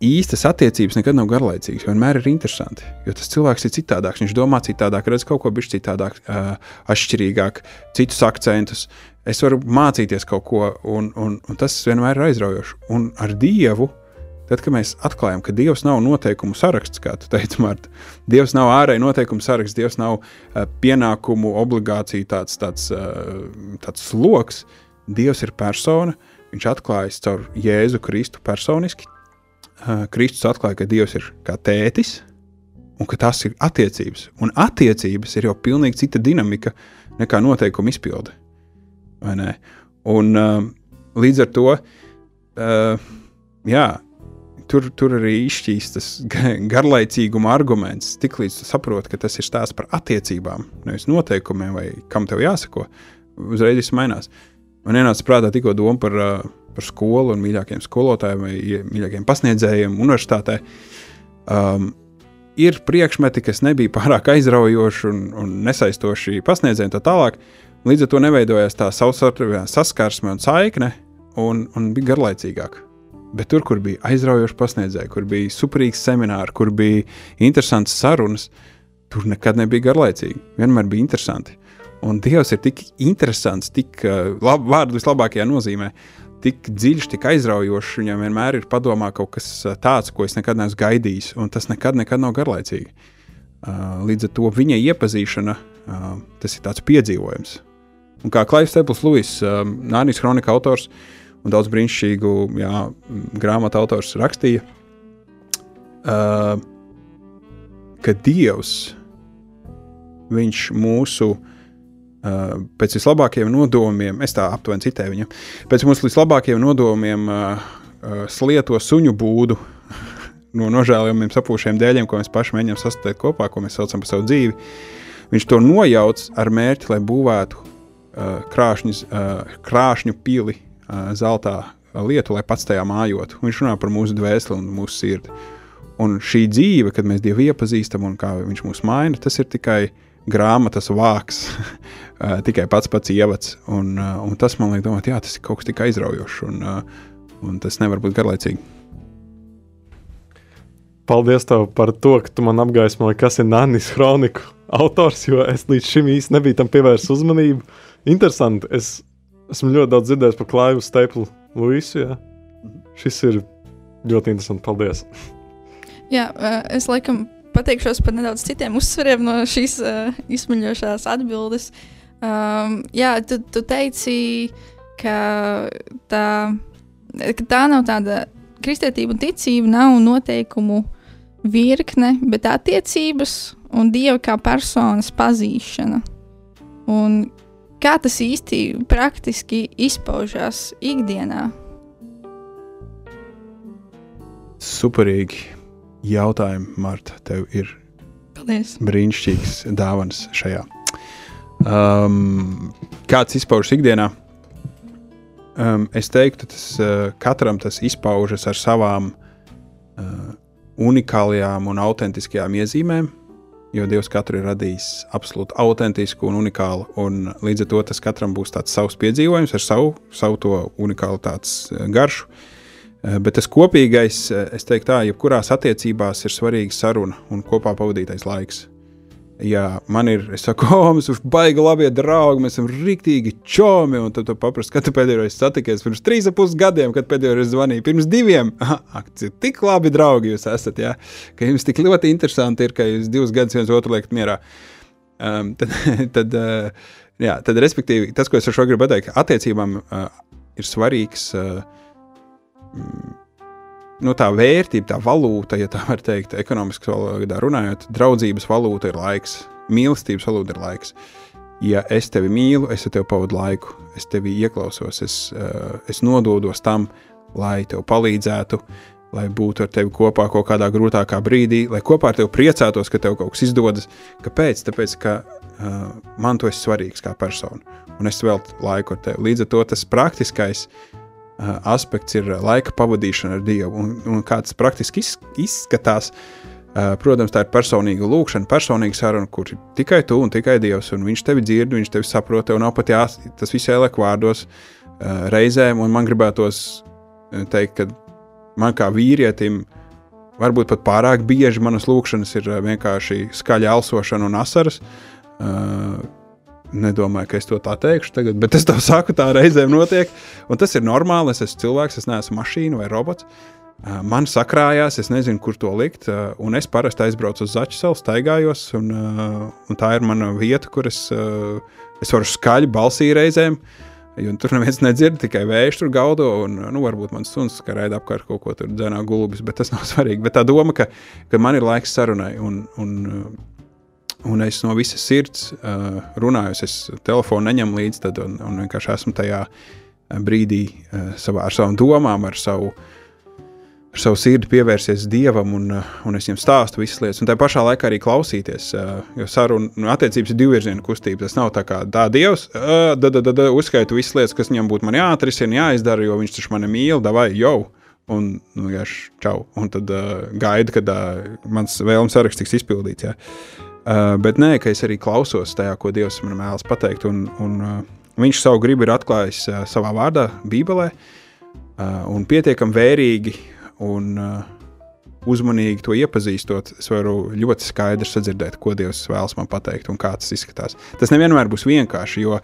Īstas attiecības nekad nav garlaicīgas, vienmēr ir interesanti. Jo tas cilvēks ir citādāks, viņš domā citādāk, redz kaut ko bišķi citādāk, atšķirīgāk, citus akcentus. Es varu mācīties kaut ko, un, un, un tas vienmēr ir aizraujoši. Un ar Dievu Tad, kad mēs atklājam, ka Dievs nav noteikumu saraksts, kā tu teici, Marta, Dievs nav ārēji noteikumu saraksts, Dievs nav uh, pienākumu, obligāciju tāds, tāds, uh, tāds sloks. Dievs ir persona, viņš atklājas caur Jēzu Kristu personiski. Uh, Kristus atklāja, ka Dievs ir kā tētis un ka tas ir attiecības. Un attiecības ir jau pilnīgi cita dinamika nekā noteikuma izpilde. Un uh, līdz ar to, uh, jā, tur, tur arī izšķīstas garlaicīguma arguments. Tiklīdz tu saproti, ka tas ir stāsts par attiecībām, nevis noteikumiem vai kam tev jāsako, uzreiz viss mainās. Man ienāca prātā tikko doma par, par skolu un mīļākiem skolotājiem vai mīļākiem pasniedzējiem universitātē. Um, ir priekšmeti, kas nebija pārāk aizraujoši un, un nesaistoši pasniedzējiem, tā tālāk. Līdz ar to neveidojās tā savstarpējā saskarsme un saikne, un, un bija garlaicīgāk. Bet tur, kur bija aizraujoši pasniedzēji, kur bija superīgs seminārs, kur bija interesants sarunas, tur nekad nebija garlaicīgi. Vienmēr bija interesanti. Un Dievs ir tik interesants, tik uh, lab, vārdu vislabākajā nozīmē, tik dziļš, tik aizraujošs. Viņam vienmēr ir padomā kaut kas uh, tāds, ko es nekad neesmu gaidījis, un tas nekad, nekad nav garlaicīgi. Uh, līdz ar to viņa iepazīšana, tas ir tāds piedzīvojums. Un kā Klaivs Stepls Lūis, Nānijas kronika autors, uh, un daudz brīnišķīgu jā, grāmatu autors rakstīja, uh, ka Dievs viņš mūsu uh, pēc vislabākajiem nodomiem, es tā aptuveni citēju viņu, pēc mūsu vislabākajiem nodomiem uh, uh, slieto suņu būdu no nožēlojumiem sapūšiem dēļiem, ko mēs paši mēģinām sastādīt kopā, ko mēs saucam par savu dzīvi. Viņš to nojauc ar mērķi, lai būvētu uh, krāšņu, uh, krāšņu pili zeltā lietu, lai pats tajā mājotu. Viņš runā par mūsu dvēseli un mūsu sirdi. Un šī dzīve, kad mēs Dievu iepazīstam un kā Viņš mūs maina, tas ir tikai grāmatas vāks, tikai pats pats ievads. Un, un tas man liek domāt, jā, tas ir kaut kas tik aizraujošs un, un tas nevar būt garlaicīgi. Paldies tev par to, ka tu man apgaismoji, kas ir Nānis Kroniku autors, jo es līdz šim īsti nebiju tam pievērsis uzmanību. Interesanti. Es Esmu ļoti daudz dzirdējis par Klaivu Staplu Luisu. Jā. Šis ir ļoti interesants. Paldies! Jā, es laikam pateikšos par nedaudz citiem uzsveriem no šīs uh, izsmeļošās atbildes. Um, jā, tu, tu teici, ka tā, ka tā nav tāda kristietība un ticība, nav noteikumu virkne, bet attiecības un dieva kā personas pazīšana. Un Kā tas īsti praktiski izpaužās ikdienā? Superīgi jautājumi, Marta. Tev ir Paldies. brīnišķīgs dāvans šajā. Um, kāds izpaužas ikdienā? um, es teiktu, tas uh, katram tas izpaužas ar savām uh, unikālajām un autentiskajām iezīmēm. Jo Dievs katru ir radījis absolūti autentisku un unikālu, un līdz ar to tas katram būs tāds savs piedzīvojums ar savu, savu to unikalitātes uh, garšu. Uh, bet tas kopīgais, uh, es teiktu, tā, jebkurās attiecībās ir svarīga saruna un kopā pavadītais laiks. Ja man ir, es saku, oh, mēs esam baigi labi draugi, mēs esam rīktīgi čomi. Un tad tu paprasti, kad tu pēdējo reizi satikies pirms trīs ap pus gadiem, kad pēdējo reizi zvanīji pirms diviem. Ak, tik labi draugi jūs esat, ja? ka jums tik ļoti interesanti ir, ka jūs divus gadus viens otru liekat mierā. Um, tad, tad, uh, jā, tad, respektīvi, tas, ko es ar šo gribu pateikt, attiecībām uh, ir svarīgs. Uh, nu, tā vērtība, tā valūta, ja tā var teikt, ekonomiski valodā runājot, draudzības valūta ir laiks, mīlestības valūta ir laiks. Ja es tevi mīlu, es ar tevi pavadu laiku, es tevi ieklausos, es, uh, es nododos tam, lai tev palīdzētu, lai būtu ar tevi kopā kaut kādā grūtākā brīdī, lai kopā ar tevi priecātos, ka tev kaut kas izdodas. Kāpēc? Tāpēc, ka uh, man tu esi svarīgs kā persona, un es veltu laiku ar tevi. Līdz ar to tas praktiskais uh, aspekts ir laika pavadīšana ar Dievu. Un, un kā tas praktiski izskatās, eh, protams, tā ir personīga lūkšana, personīga saruna, kur tikai tu un tikai Dievs. Un viņš tevi dzird, viņš tevi saprot, tev nav pat jās, tas viss ieliek vārdos eh, reizēm. Un man gribētos teikt, ka man kā vīrietim, varbūt pat pārāk bieži manas lūkšanas ir vienkārši skaļa elsošana un asaras. Nedomāju, ka es to tā teikšu tagad, bet es to saku, tā reizēm notiek. Un tas ir normāli. Es esmu cilvēks, es neesmu mašīna vai robots. Man sakrājās, es nezinu, kur to likt. Un es parasti aizbraucu uz salu, staigājos. Un, un tā ir mana vieta, kur es, es varu skaļi balsī reizēm. Jo tur neviens nedzird, tikai vējš tur gaudo. Un, nu, varbūt mans suns raida apkārt kaut ko tur dzenā gulbis, bet tas nav svarīgi. Bet tā doma, ka, ka man ir laiks sarunai. Un, un, Un es no visas sirds uh, runāju, es telefonu neņemu līdzi, tad, un, un vienkārši esmu tajā brīdī uh, savā, ar savām domām, ar savu, ar savu sirdi pievērsies dievam, un, uh, un es viņam stāstu visas lietas. Un tā pašā laikā arī klausīties, uh, jo saruna nu, attiecības ir divvirziena kustība. Tas nav tā kā tā dievs, uh, da, da, da, da, uzskaitu visas lietas, kas viņam būtu jāatrisina, jāizdara, jo viņš taču mani mīl, vai jau. Un nu, vienkārši čau. Un tad uh, gaida, kad uh, mans vēlmes saraksts tiks izpildīts. Ja. Uh, bet nē, ka es arī klausos tajā, ko Dievs man vēlas pateikt. Un, un, uh, viņš savu gribu ir atklājis uh, savā vārdā, Bībelē, uh, un pietiekami vērīgi un uh, uzmanīgi to iepazīstot. Es varu ļoti skaidri sadzirdēt, ko Dievs vēlas man pateikt un kā tas izskatās. Tas nevienmēr būs vienkārši, jo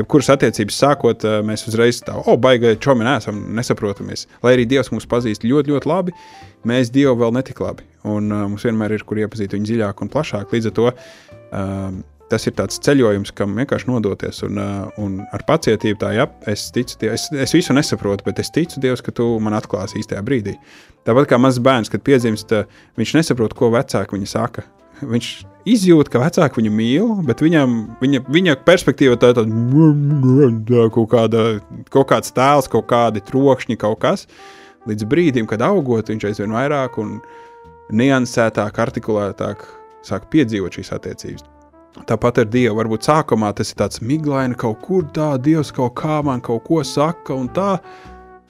jebkuras attiecības sākot, uh, mēs uzreiz tā, oh, baigi, čomi, neesam, nesaprotamies. Lai arī Dievs mūs pazīst ļoti, ļoti labi, mēs Dievu vēl netik labi. Un uh, mums vienmēr ir kur iepazīt viņu dziļāk un plašāk. Līdz ar to uh, tas ir tāds ceļojums, kam vienkārši nodoties. Un, uh, un ar pacietību tā, jā, es ticu, es, es visu nesaprotu, bet es ticu Dievam, ka tu man atklāsi īstajā brīdī. Tāpat kā mazs bērns, kad piedzimst, uh, viņš nesaprot, ko vecāki viņa saka. Viņš izjūt, ka vecāki viņu mīl, bet viņam, viņa, viņa perspektīva tā ir tāda kaut, kāda, kaut kāds tēls, kaut kādi trokšņi, kaut kas. Līdz brīdim, kad augot, viņš aizvien vairāk un niansētāk, artikulētāk sāk piedzīvot šīs attiecības. Tāpat ar Dievu. Varbūt sākumā tas ir tāds miglaini, kaut kur tā, Dievs kaut kā man kaut ko saka un tā.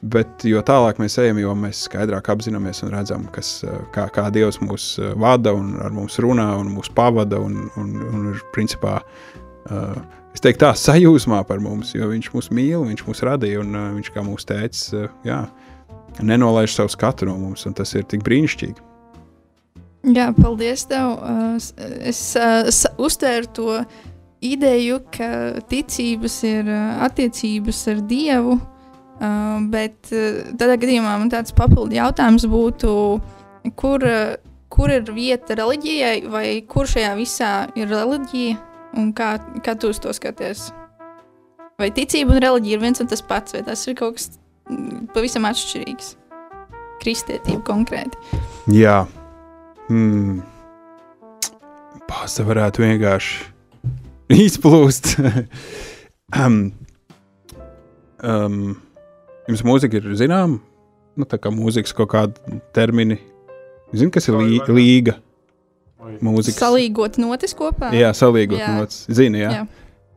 Bet jo tālāk mēs ejam, jo mēs skaidrāk apzināmies un redzam, kas, kā, kā Dievs mūs vada un ar mums runā un mūs pavada un, un, un ir principā, uh, es teiktu tā, sajūsmā par mums, jo viņš mūs mīl, viņš mūs radīja un uh, viņš kā mūsu tēcis, uh, jā, nenolaiž savu skatu no mums un tas ir tik brīnišķīgi. Jā, paldies tev. Es uztvēru to ideju, ka ticības ir attiecības ar Dievu, bet tādā gadījumā man tāds papildu jautājums būtu, kur, kur ir vieta reliģijai, vai kur šajā visā ir reliģija, un kā, kā tu uz to skaties? Vai ticība un reliģija ir viens un tas pats, vai tas ir kaut kas pavisam atšķirīgs? Kristietība konkrēti. Jā, Hmm. Pasta varētu vienkārši izplūst. um, um, jums mūzika ir zināma, nu, tā kā mūzikas kaut kāda termini. Zini, kas ir lī, līga? Mūzikas. Salīgot notis kopā? Jā, salīgot notis. Zini, jā. jā.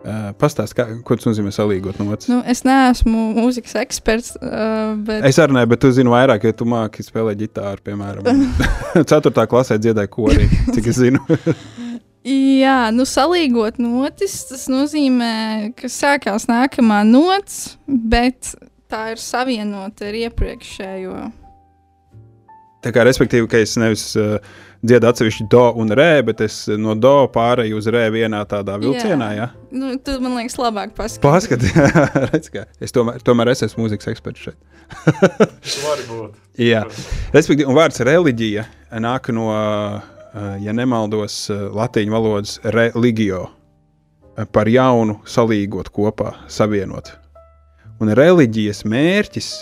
Uh, Pastāst, kā, ko tas nozīmē salīgot notis. Nu, es neesmu mūzikas eksperts, uh, bet Es arī ne, bet tu zini vairāk, ja tu māki spēlēt ģitāru, piemēram. 4. klasē dziedāja korī, cik es zinu. Jā, nu, salīgot notis, tas nozīmē, ka sākās nākamā nots, bet tā ir savienota ar iepriekšējo. Tā kā, respektīvi, ka es nevis uh, dziedu atsevišķi do un rē, bet es no do pārēju uz rē vienā tādā vilcienā. Ja? Nu, tu man liekas, labāk redz, kā es tomēr, tomēr es esmu mūzikas eksperts šeit. Var būt. Jā, respektīvi, un vārds reliģija nāk no, uh, ja nemaldos, uh, latīņu valodas religio, par jaunu salīgot kopā, savienot. Un reliģijas mērķis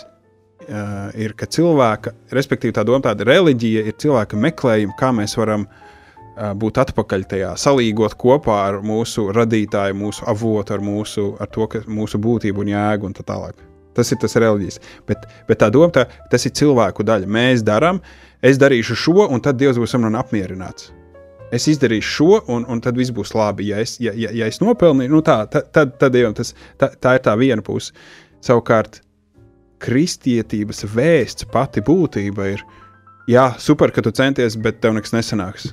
uh, ir, ka cilvēka, respektīvi, tā doma, tāda reliģija ir cilvēka meklējuma, kā mēs varam uh, būt atpakaļ tajā, salīgot kopā ar mūsu radītāju, mūsu avotu, ar, mūsu, ar to, ka mūsu būtību un jēgu un tā tālāk. Tas ir tas reliģijas. Bet, bet tā doma, tā, tas ir cilvēku daļa. Mēs darām, es darīšu šo, un tad Dievs būs man apmierināts. Es izdarīšu šo, un, un tad viss būs labi. Ja es, ja, ja, ja es nopelnīju, nu tā, tad, tad, tad Dievam tas, tā, tā ir tā viena puse. Savukārt, kristietības vēsts pati būtība ir, jā, super, ka tu centies, bet tev nekas nesanāks.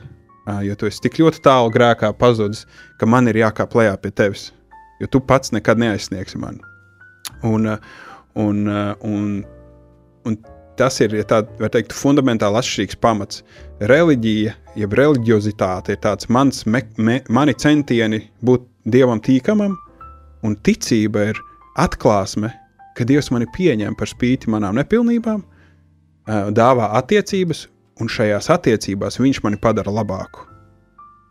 Jo tu esi tik ļoti tālu grēkā pazudis, ka man ir jākāp lejā pie tevis. Jo tu pats nekad neaizsniegsi mani. Un, un, un, un tas ir ja tā, var teikt, fundamentāli atšķirīgs pamats. Reliģija, jeb reliģiozitāte ir tāds mans, me, me, mani centieni būt dievam tīkamam, un ticība ir atklāsme, ka Dievs mani pieņem par spīti manām nepilnībām, dāvā attiecības, un šajās attiecībās viņš mani padara labāku.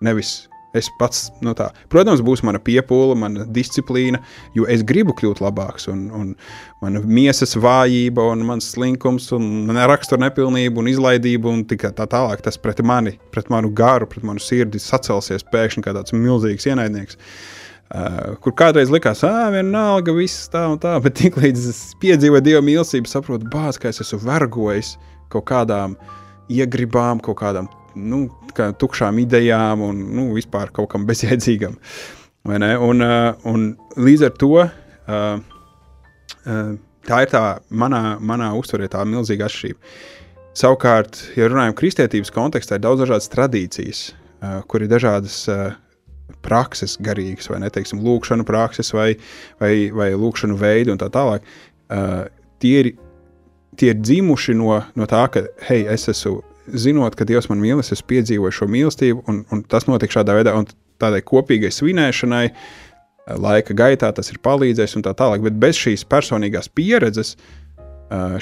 Nevis es pats, nu tā, protams, būs mana piepūle, mana disciplīna, jo es gribu kļūt labāks, un, un mana miesas vājība, un mans slinkums, un rakstura nepilnība, un izlaidība, un tā tālāk, tas pret mani, pret manu garu, pret manu sirdi sacelsies pēkšņi kā tāds milzīgs ienaidnieks. Uh, kur kādreiz likās, ah, vienalga, viss tā un tā, bet tiklīdz es piedzīvoju dievu mīlestību, saprotu, bāz, ka es esmu vergojis kaut kādām iegribām, kaut kādām nu, kā tukšām idejām un nu, vispār kaut kam bezjēdzīgam. Un, uh, un līdz ar to uh, uh, tā ir tā manā, manā uztverē tā milzīga atšķirība. Savukārt, ja runājam kristietības kontekstā, ir daudz dažādas tradīcijas, uh, kur ir dažādas uh, prakses garīgas, vai ne, teiksim, lūkšanu prakses vai, vai, vai lūkšanu veidi un tā tālāk. Uh, tie, ir, tie ir dzimuši no, no tā, ka, hei, es esmu zinot, ka Dievs man mīl, es esmu piedzīvojis šo mīlestību, un, un tas notika šādā veidā, un tādai kopīgai svinēšanai, laika gaitā tas ir palīdzējis un tā tālāk. Bet bez šīs personīgās pieredzes,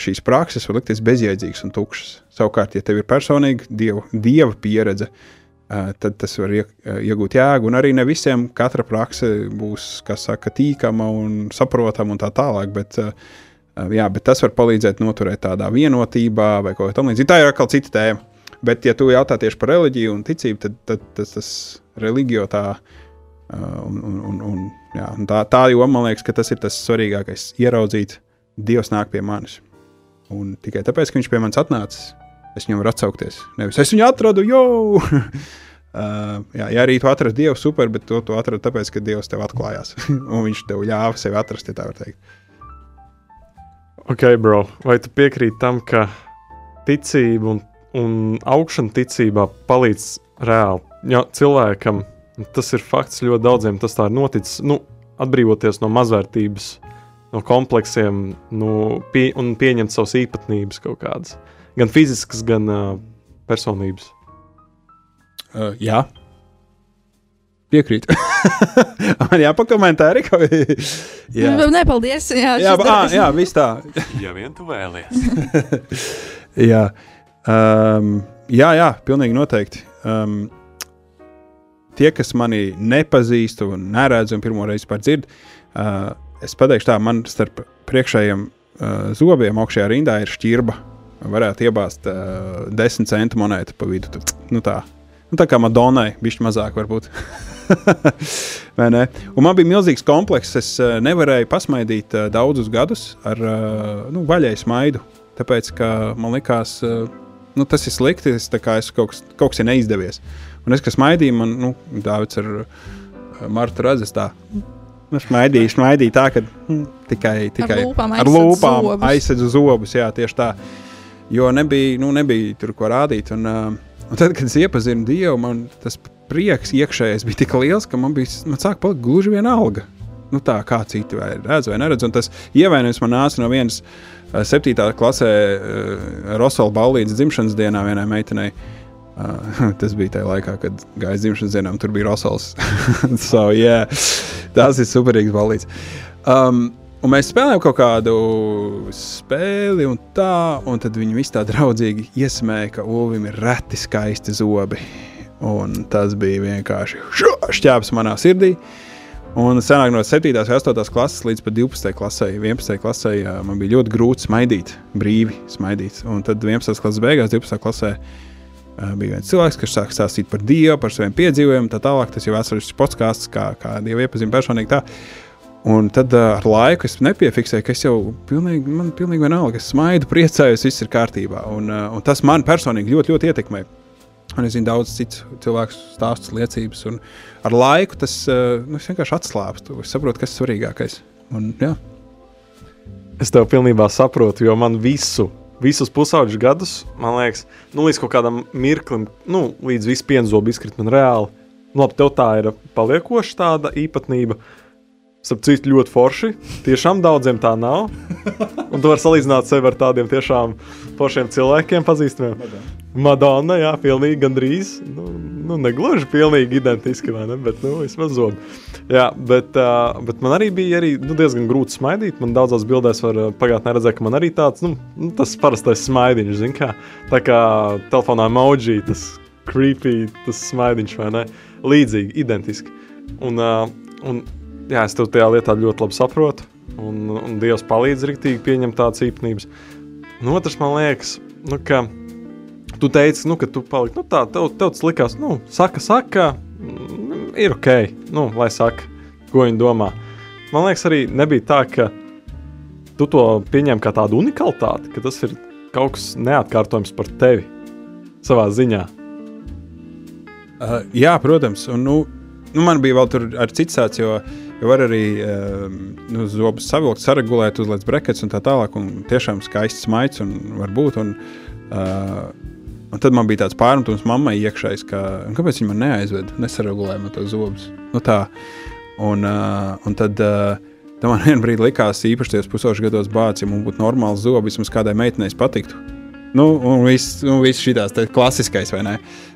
šīs prakses var likties bezjēdzīgas un tukšas. Savukārt, ja tev ir personīga dieva, dieva pieredze, eh, tad tas var ie- iegūt jēgu. Un arī ne visiem katra prakse būs, kas saka, tīkama un saprotama un tā tālāk. Bet, uh, Jā, bet tas var palīdzēt noturēt tādā vienotībā vai kaut kā tamlīdzīga. Tā ir atkal cita tēma. Bet, ja tu jautā tieši par reliģiju un ticību, tad, tad tas, tas reliģio tā, un, un, un, un, jā, un tā, tā joma man liekas, ka tas ir tas svarīgākais. Ieraudzīt, Dievs nāk pie manis. Un tikai tāpēc, ka viņš pie manis atnācis, es viņam varu atsaukties. Nevis es viņu atradu, jau! Uh, jā, ja arī tu atradi Dievu, super, bet to tu atradi tāpēc, ka Dievs tev atklājās. un viņš tev ļāva sevi atrast, ja tā var teikt. Ok, bro, vai tu piekrīti tam, ka ticība un, un augšana ticībā palīdz reāli ja, cilvēkam? Tas ir fakts ļoti daudziem, tas tā ir noticis. Nu, atbrīvoties no mazvērtības, no kompleksiem nu, pie, un pieņemt savas īpatnības kaut kādas. Gan fiziskas, gan uh, personības. Uh, jā. Piekrīt. Man jāpakomentē arī. Ka... jā, Nu, Nē, paldies. Jā, jā, ā, darbs- jā viss tā. Ja vien tu vēlies. jā. Um, jā, jā, pilnīgi noteikti. Um, tie, kas mani nepazīst un neredz un pirmo reizi dzird, uh, es pateikšu tā, man starp priekšējiem uh, zobiem augšējā rindā ir šķirba. Varētu iebāzt uh, desmit centu monētu pa vidu. Tad, Nu tā. Nu, tā kā Madonai, bišķi mazāk varbūt. Man bija milzīgs komplekss. Es uh, nevarēju pasmaidīt uh, daudzus gadus ar uh, nu, vaļēju smaidu. Tāpēc, ka man likās, uh, nu, tas ir slikti. Es, es kaut, kas- kaut kas ir neizdevies. Un es, kas smaidīju, man, nu, Dārvids ar uh, Martu redzes tā. Nu, smaidīja, smaidīja tā, ka hm, tikai, tikai ar lūpām zobus. aizsedzu zobus. Jā, tieši tā. Jo nebija, nu, nebija tur ko rādīt. Un, uh, un tad, kad es iepazinu Dievu, man tas prieks iekšējais bija tik liels, ka man bija man sāk palikt gluži vienalga. Nu, tā kā citi vai redz vai neredz. Un tas ievainojums man nāca no vienas uh, septītā klasē, uh, Rosala Ballīdas dzimšanas dienā vienai meitenei. Uh, tas bija tajā laikā, kad gāja dzimšanas dienā, un tur bija Rosals. so, yeah, tas ir superīgs balīts. Um, un mēs spēlējām kaut kādu spēli, un tā, un tad viņi visi tā draudzīgi iesmēja, ka Ulvim ir reti skaisti zobi. Un tas bija vienkārši šķēps manā sirdī. Un senāk no 7. un 8. klases līdz pat 12. klasē, 11. klasē man bija ļoti grūti smaidīt, brīvi smaidīt. Un tad 11. klases beigās, 12. klasē bija viens cilvēks, kas sāk stāstīt par Dievu, par saviem piedzīvojumiem, tā tālāk. Tas jau ir vēsturisks podkāsts, kā, kā Dievu iepazīstināja personīgi. Tā. Un tad uh, ar laiku es nepiefiksēju, ka es jau pilnīgi, man pilnīgi vienalga, es smaidu, priecājos, viss ir kārtībā. Un, uh, un tas man personīgi ļoti, ļoti ietekmē. Un es zinu daudz citu cilvēku stāstus, liecības, un ar laiku tas uh, nu, vienkārši atslābstu. Es saprotu, kas ir svarīgākais. Un, jā. Es tev pilnībā saprotu, jo man visu, visus pusauģus gadus, man liekas, nu, līdz kaut kādam mirklim, nu, līdz viss pienzobi izkrīt man reāli. Nu, labi, tev tā ir paliekoša tāda īpatnība. Starp citu, ļoti forši. Tiešām daudziem tā nav. Un tu vari salīdzināt sevi ar tādiem tiešām foršiem cilvēkiem, pazīstamiem. Madonna, jā, pilnīgi gandrīz. Nu, nu negluži pilnīgi identiski, vai ne? Bet, nu, vismaz zobi. Jā, bet, uh, bet man arī bija arī, nu, diezgan grūti smaidīt. Man daudzās bildēs var pagātnē redzēt, ka man arī tāds, nu, nu tas parastais smaidiņš, zin kā. Tā kā telefonā emoji, tas creepy, tas smaidiņš, vai ne? Līdzīgi, identiski. Un, uh, un jā, es tev tajā lietā ļoti labi saprotu. Un, un Dievs palīdz rīktīgi pieņemt tādas īpatnības. Nu, otrs man liekas, nu, ka tu teici, nu, ka tu paliki, nu, tā, tev, tev tas likās, nu, saka, saka, mm, ir ok, nu, lai saka, ko viņi domā. Man liekas, arī nebija tā, ka tu to pieņem kā tādu unikalitāti, ka tas ir kaut kas neatkārtojams par tevi savā ziņā. Uh, jā, protams. Un, nu, nu, man bija vēl tur ar jo, jo var arī uh, nu, zobus savilkt, saregulēt, uzlikt brekets un tā tālāk. Un tiešām skaists maigs un var būt. Un, uh, un tad man bija tāds pārmetums mammai iekšējs, ka "Un kāpēc viņa man neaizved, nesaregulēja man tos zobus. Nu, tā. un, uh, un tad. Uh, Tad man vienā brīdī likās, īpaši tajos pusotros gados, bācis, ja mums būtu normāls zobs, vismaz kādai meitenei patiktu. Nu, un viss nu, vis tā klasiskais, vai ne?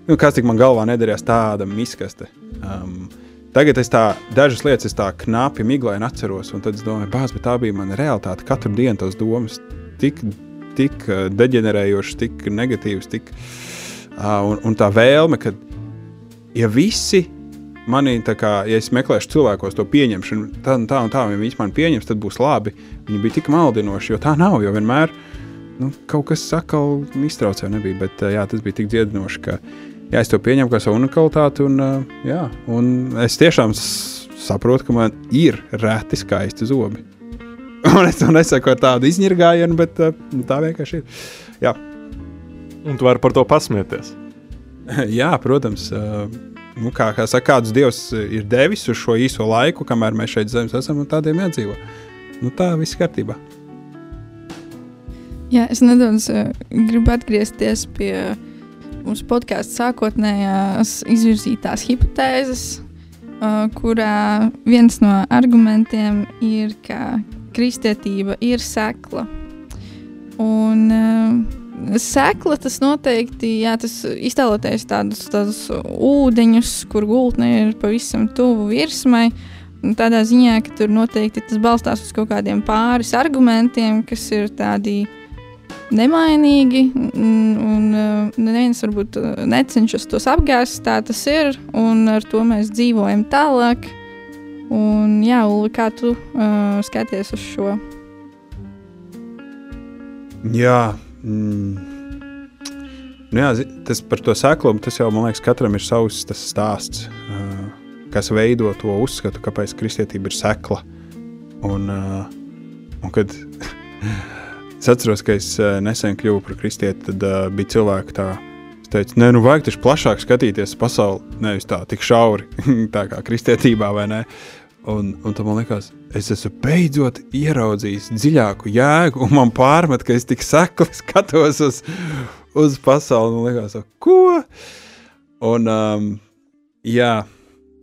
Nu, kas tik man galvā nedarījās tāda miskaste. Um, tagad es tā dažas lietas tā knapi miglaini atceros, un tad es domāju, bāz, bet tā bija mana realitāte. Katru dienu tās domas tik, tik deģenerējošas, tik negatīvas, tik, un, un tā vēlme, ka ja visi manī, kā, ja es meklēšu cilvēkos to pieņemšanu, un tā, un tā, ja viņi man pieņems, tad būs labi. Viņi bija tik maldinoši, jo tā nav, jo vienmēr nu, kaut kas sakal iztraucē nebija, bet jā, tas bija tik dziedinoši, ka jā, es to pieņemu kā savu unikalitāti, un, jā, un es tiešām saprotu, ka man ir reti skaisti zobi. Un es to nesaku ar tādu izņirgājienu, bet nu, tā vienkārši ir. Jā, Un tu vari par to pasmieties. jā protams. ā, Nu, kā, kā saka, kādus dievs ir devis uz šo īso laiku, kamēr mēs šeit zemes esam, un tādiem jādzīvo. Nu, tā viss kārtībā. Jā, es nedaudz uh, gribu atgriezties pie mūsu podkāstu sākotnējās izvirzītās hipotēzes, uh, kurā viens no argumentiem ir, ka kristietība ir sekla. Un uh, sekla tas noteikti, jā, tas iztēloties tādus, tādus ūdeņus, kur gultne ir pavisam tuvu virsmai. Tādā ziņā, ka tur noteikti tas balstās uz kaut kādiem pāris argumentiem, kas ir tādi nemainīgi, un, neviens varbūt uh, necenšas tos apgāzt, tā tas ir, un ar to mēs dzīvojam tālāk. Un, jā, Ulu, kā tu uh, skaties uz šo? Jā, mm. nu jā tas par to seklumu, tas jau man liekas, katram ir savs stāsts, uh, kas veido to uzskatu, kāpēc kristietība ir sekla. Un, uh, un kad es atceros, ka es uh, nesen kļuvu par kristieti, tad uh, bija cilvēki tā. Es teicu, nē, nu vajag taču plašāk skatīties uz pasauli, nevis tā tik šauri, tā kā kristietībā vai ne. Un, un tad man liekas, es esmu beidzot ieraudzījis dziļāku jēgu, un man pārmet, ka es tik sekli skatos uz, uz pasauli. Man liekas, ko? Un, um, jā,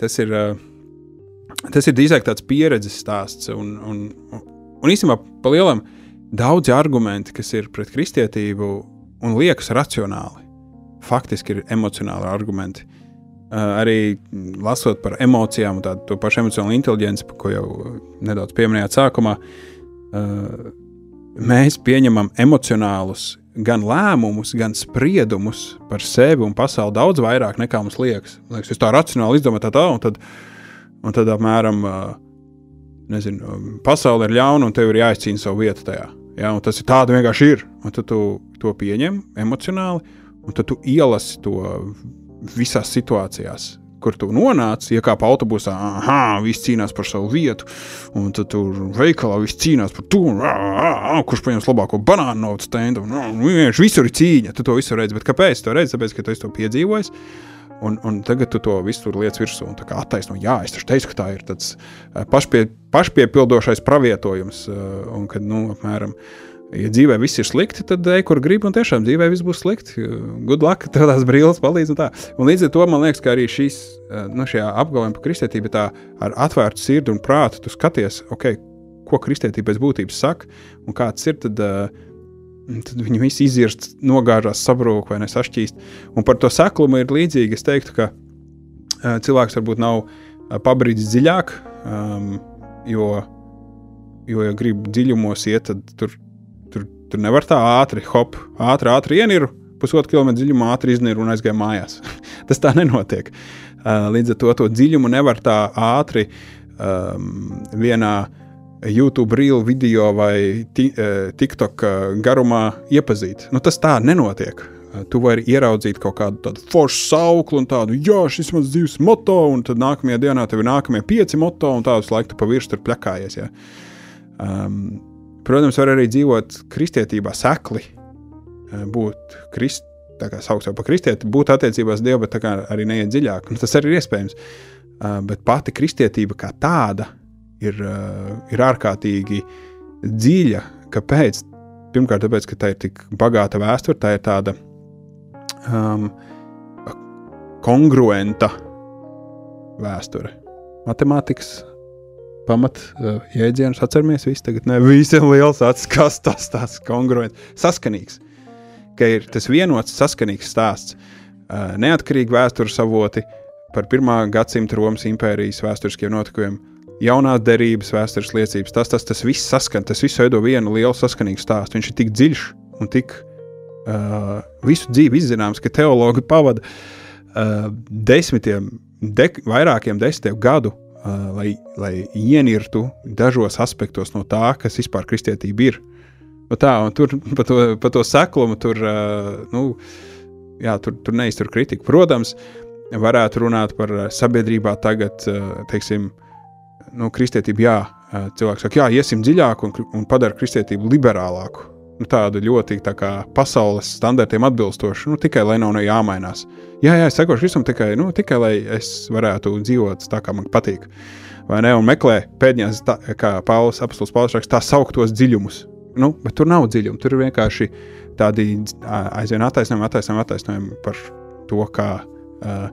tas ir, uh, tas ir drīzāk tāds pieredzes stāsts. Un, un, un, un īstenībā, pa lielam, daudzi argumenti, kas ir pret kristietību un liekas racionāli, faktiski ir emocionāli argumenti. Uh, arī lasot par emocijām, tādu pašu emocionālu inteligenci, ko jau nedaudz pieminējāt sākumā, uh, mēs pieņemam emocionālus gan lēmumus, gan spriedumus par sevi un pasauli daudz vairāk nekā mums liekas. liekas es tā racionāli izdomāju, tā, tā un tad, un tad apmēram, uh, nezinu, pasaule ir ļauna un tev ir jāizcīna savu vietu tajā. Ja, tas ir tāda vienkārši ir. Un tad tu to pieņem emocionāli, un tad tu ielasi to visās situācijās. Kur tu nonāc, iekāp autobusā, ah, viss cīnās par savu vietu, un tad tur veikalā viss cīnās par to, ah, kurš paņems labāko banānu no stenda. Vienkārši visur ir cīņa, tu to visu redzi. Bet kāpēc? Tu redzi, tāpēc, ka tu to piedzīvojies. Un, un tagad tu to visu lietas virsū un attaisno. Jā, es teicu, ka tā ir tāds pašpie, pašpiepildošais pravietojums, un kad, nu, apmēram, Ja dzīvē viss ir slikti, tad ej, kur gribi, un tiešām dzīvē viss būs slikti. Good luck, tev tās brīvības palīdz. Un, tā. un līdz ar to man liekas, ka arī šīs, nu, šajā apgalvojumā par kristietību, tā ar atvērtu sirdi un prātu tu skaties, okay, ko kristietība pēc būtības saka, un kāds ir, tad, tad viņi visi izirst, nogāžās, sabrūk vai nesašķīst. Un par to seklumu ir līdzīgi. Es teiktu, ka cilvēks varbūt nav pabrīdis dziļāk, um, jo, jo, ja grib dziļumos iet, tad tur Tur nevar tā ātri, hop, ātri, ātri ieniru, pusotru kilometru dziļumā, ātri izniru un aizgāju mājās. Tas tā nenotiek. Uh, līdz ar to to dziļumu nevar tā ātri um, vienā YouTube reel video vai uh, TikTok uh, garumā iepazīt. Nu, tas tā nenotiek. Uh, tu vari ieraudzīt kaut kādu tādu foršu sauklu un tādu, jā, šis mans dzīves moto, un tad nākamajā dienā tev ir nākamie pieci moto, un tādus laiku tu pa virsmu tur plakājies. Ja? Um, Protams, var arī dzīvot kristietībā sekli, būt krist, tā kā jau par kristieti, būt attiecībās Dievu, bet arī neiet dziļāk. Nu, tas arī ir iespējams. Uh, bet pati kristietība kā tāda ir, ir ārkārtīgi dziļa. Kāpēc? Pirmkārt, tāpēc, ka tā ir tik bagāta vēsture, tā ir tāda um, kongruenta vēsture. Matemātikas pamat uh, atceramies. Visi tagad ne visiem liels acis, kas tas tāds kongruents, saskanīgs. Ka ir tas vienots, saskanīgs stāsts, uh, neatkarīgi vēstures avoti par pirmā gadsimta Romas impērijas vēsturiskiem notikumiem, jaunās derības vēstures liecības. Tas, tas, tas viss saskan, tas viss veido vienu lielu saskanīgu stāstu. Viņš ir tik dziļš un tik uh, visu dzīvi izzināms, ka teologi pavada uh, desmitiem, de, vairākiem desmitiem gadu uh, lai, lai ienirtu dažos aspektos no tā, kas vispār kristietība ir. Nu tā, tur par to, pa to seklumu tur, uh, nu, jā, tur, tur neiztur kritiku. Protams, varētu runāt par sabiedrībā tagad, uh, teiksim, nu, kristietību, jā, cilvēks saka, jā, iesim dziļāk un, un padara kristietību liberālāku nu, tādu ļoti tā kā, pasaules standartiem atbilstošu, nu, tikai lai nav no jāmainās. Jā, jā, es sekošu visam tikai, nu, tikai lai es varētu dzīvot tā, kā man patīk. Vai ne? Un meklē pēdējās, tā, kā Pāvils apelsīns Pāvils raksta, tā sauktos dziļumus. Nu, bet tur nav dziļumu, tur ir vienkārši tādi aizvien attaisnojumi, attaisnojumi, attaisnojumi par to, kā uh,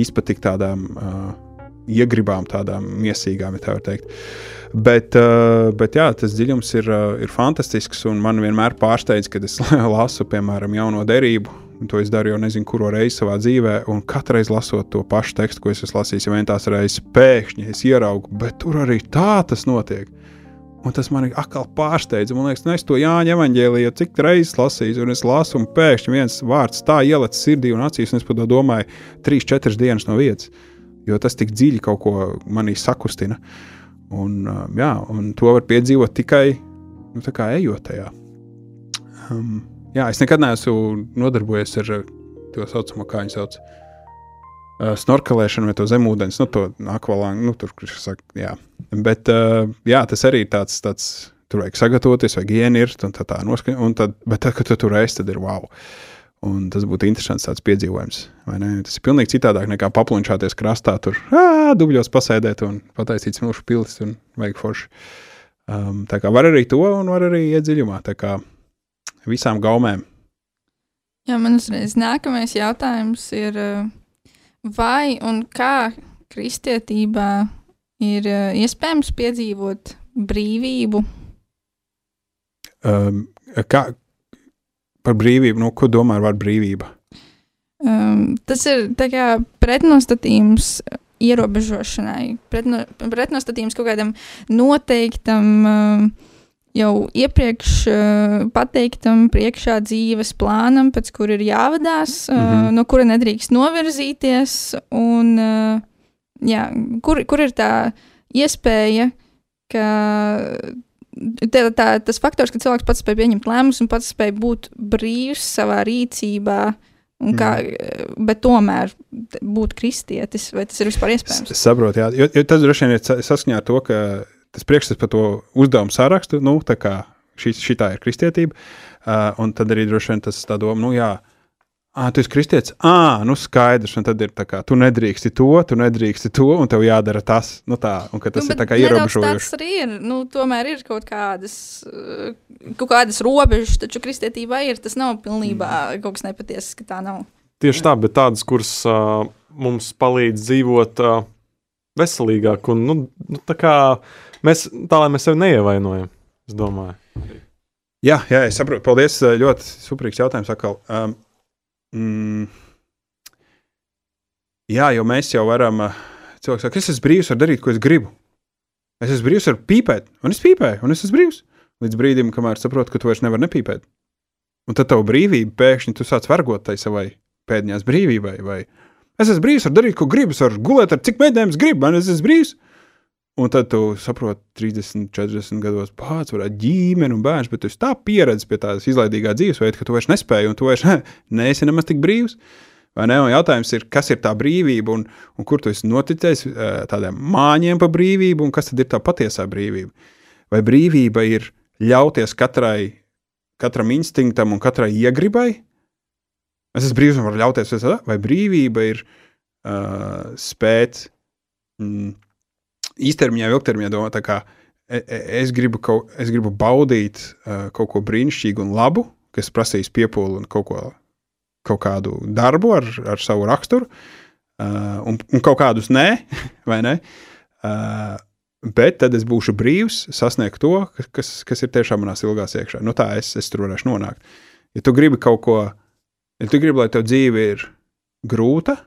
izpatikt tādām uh, iegribām, tādām miesīgām, ja tā var teikt. Bet, uh, bet jā, tas dziļums ir, uh, ir fantastisks. Man vienmēr pārsteidz, kad es lasu, piemēram, jauno derību. To es daru jau nezinu, kuru reizi savā dzīvē, un katru reizi lasot to pašu tekstu, ko es esmu lasījis, jau tās reizes pēkšņi es ieraugu, bet tur arī tā tas notiek. Un tas man atkal pārsteidz. Man liekas, nu, es to Jāņa evanģēlīju cik reizes lasīju, un es lasu, un pēkšņi viens vārds tā ielicis sirdī un acīs, un es par to domāju trīs, četras dienas no vietas. Jo tas tik dziļi kaut ko manī sakustina. Uh, Un, jā, un to var piedzīvot tikai nu, ejot tajā. Um, jā, es nekad neesmu nodarbojies ar to saucamo, kā viņi sauc, uh, snorkelēšanu vai to zemūdens, nu, to akvalānu, nu, tur, kurš saka, jā. Bet, uh, jā, tas arī ir tāds, tāds, tur vajag sagatavoties, vajag ienirt, un tā tā noskaņot, un tad, bet tad, kad tu tur esi, tad ir wow. Un tas būtu interesants tāds piedzīvojums. Tas ir pilnīgi citādāk nekā paplunčāties krastā, tur dubļos pasēdēt un pataisīt smilšu pilis un vajag forši. Um, tā kā var arī to, un var arī iet dziļumā. Tā kā visām gaumēm. Jā, man uzreiz nākamais jautājums ir, vai un kā kristietībā ir iespējams piedzīvot brīvību? Um, kā par brīvību, nu, ko domā ar vārdu brīvība? Um, tas ir pretnostatījums ierobežošanai, pretno, pretnostatījums kaut kādam noteiktam, um, jau iepriekš uh, pateiktam priekšā dzīves plānam, pēc kura ir jāvadās, uh, Mhm. no kura nedrīkst novirzīties, un uh, jā, kur, kur ir tā iespēja, ka tā, tā, tas faktors, ka cilvēks pats spēj pieņemt lēmumus un pats spēj būt brīvs savā rīcībā, un kā, bet tomēr būt kristietis, vai tas ir vispār iespējams? Es saprotu, jā, jo, jo tas droši vien ir sa- saskaņā ar to, ka tas priekšstats par to uzdevumu sarakstu, nu, tā kā šī, šitā ir kristietība, uh, un tad arī droši vien tas tā doma, nu, jā, ah, tu esi kristietis, ah, nu, skaidrs, un tad ir tā kā, tu nedrīksti to, tu nedrīksti to, un tev jādara tas, nu, tā, un ka tas nu, ir tā kā ierobežojoši. Tas arī ir. Nu, tomēr ir kaut kādas, kaut kādas robežas, taču kristietībā ir. Tas nav pilnībā Mm. kaut kas nepatiesas, ka tā nav. Tieši tā, bet tādas, kuras uh, mums palīdz dzīvot uh, veselīgāk, un nu, nu, tā kā mēs tā, lai mēs sevi neievainojam. Es domāju, Jā, jā, es saprotu. Paldies. Ļoti superīgs jautājums. Atkal. Um, mm, jā, jo mēs jau varam. ā, Cilvēks saka, es esmu brīvs, varu darīt, ko es gribu. Es esmu brīvs, varu pīpēt, un es pīpēju, un es esmu brīvs. Līdz brīdim, kamēr saprotu, ka tu vairs nevari nepīpēt. Un tad tavu brīvību pēkšņi tu sāc vergot tai savai pēdējās brīvībai. Vai es esmu brīvs, varu darīt, ko gribu, es varu gulēt ar cik mēģinājums gribu, man es esmu brīvs. Un tad tu saproti, 30, 40 gados pats varētu ģimeni un bērns, bet tu esi tā pieredzējis pie tādas izlaidīgā dzīvesveida, ka tu vairs nespēji un tu vairs neesi nemaz tik brīvs. Vai ne? Un jautājums ir, kas ir tā brīvība un, un kur tu esi noticējis eh, tādiem māņiem par brīvību un kas tad ir tā patiesā brīvība? Vai brīvība ir ļauties katrai, katram instinktam un katrai iegribai? Es esmu brīvs un varu ļauties, vai brīvība ir uh, spēt mm, īstermiņā, ilgtermiņā domāt, tā kā e- e- es gribu, kaut, es gribu baudīt uh, kaut ko brīnišķīgu un labu, kas prasīs piepūli un kaut, ko, kaut kādu darbu ar, ar savu raksturu, uh, un, un kaut kādus nē, vai ne? Uh, bet tad es būšu brīvs sasniegt to, kas- kas, ir tiešām manās ilgās iekšā. Nu, tā es, es tur varēšu nonākt. Ja tu gribi kaut ko, ja tu gribi, lai tev dzīve ir grūta,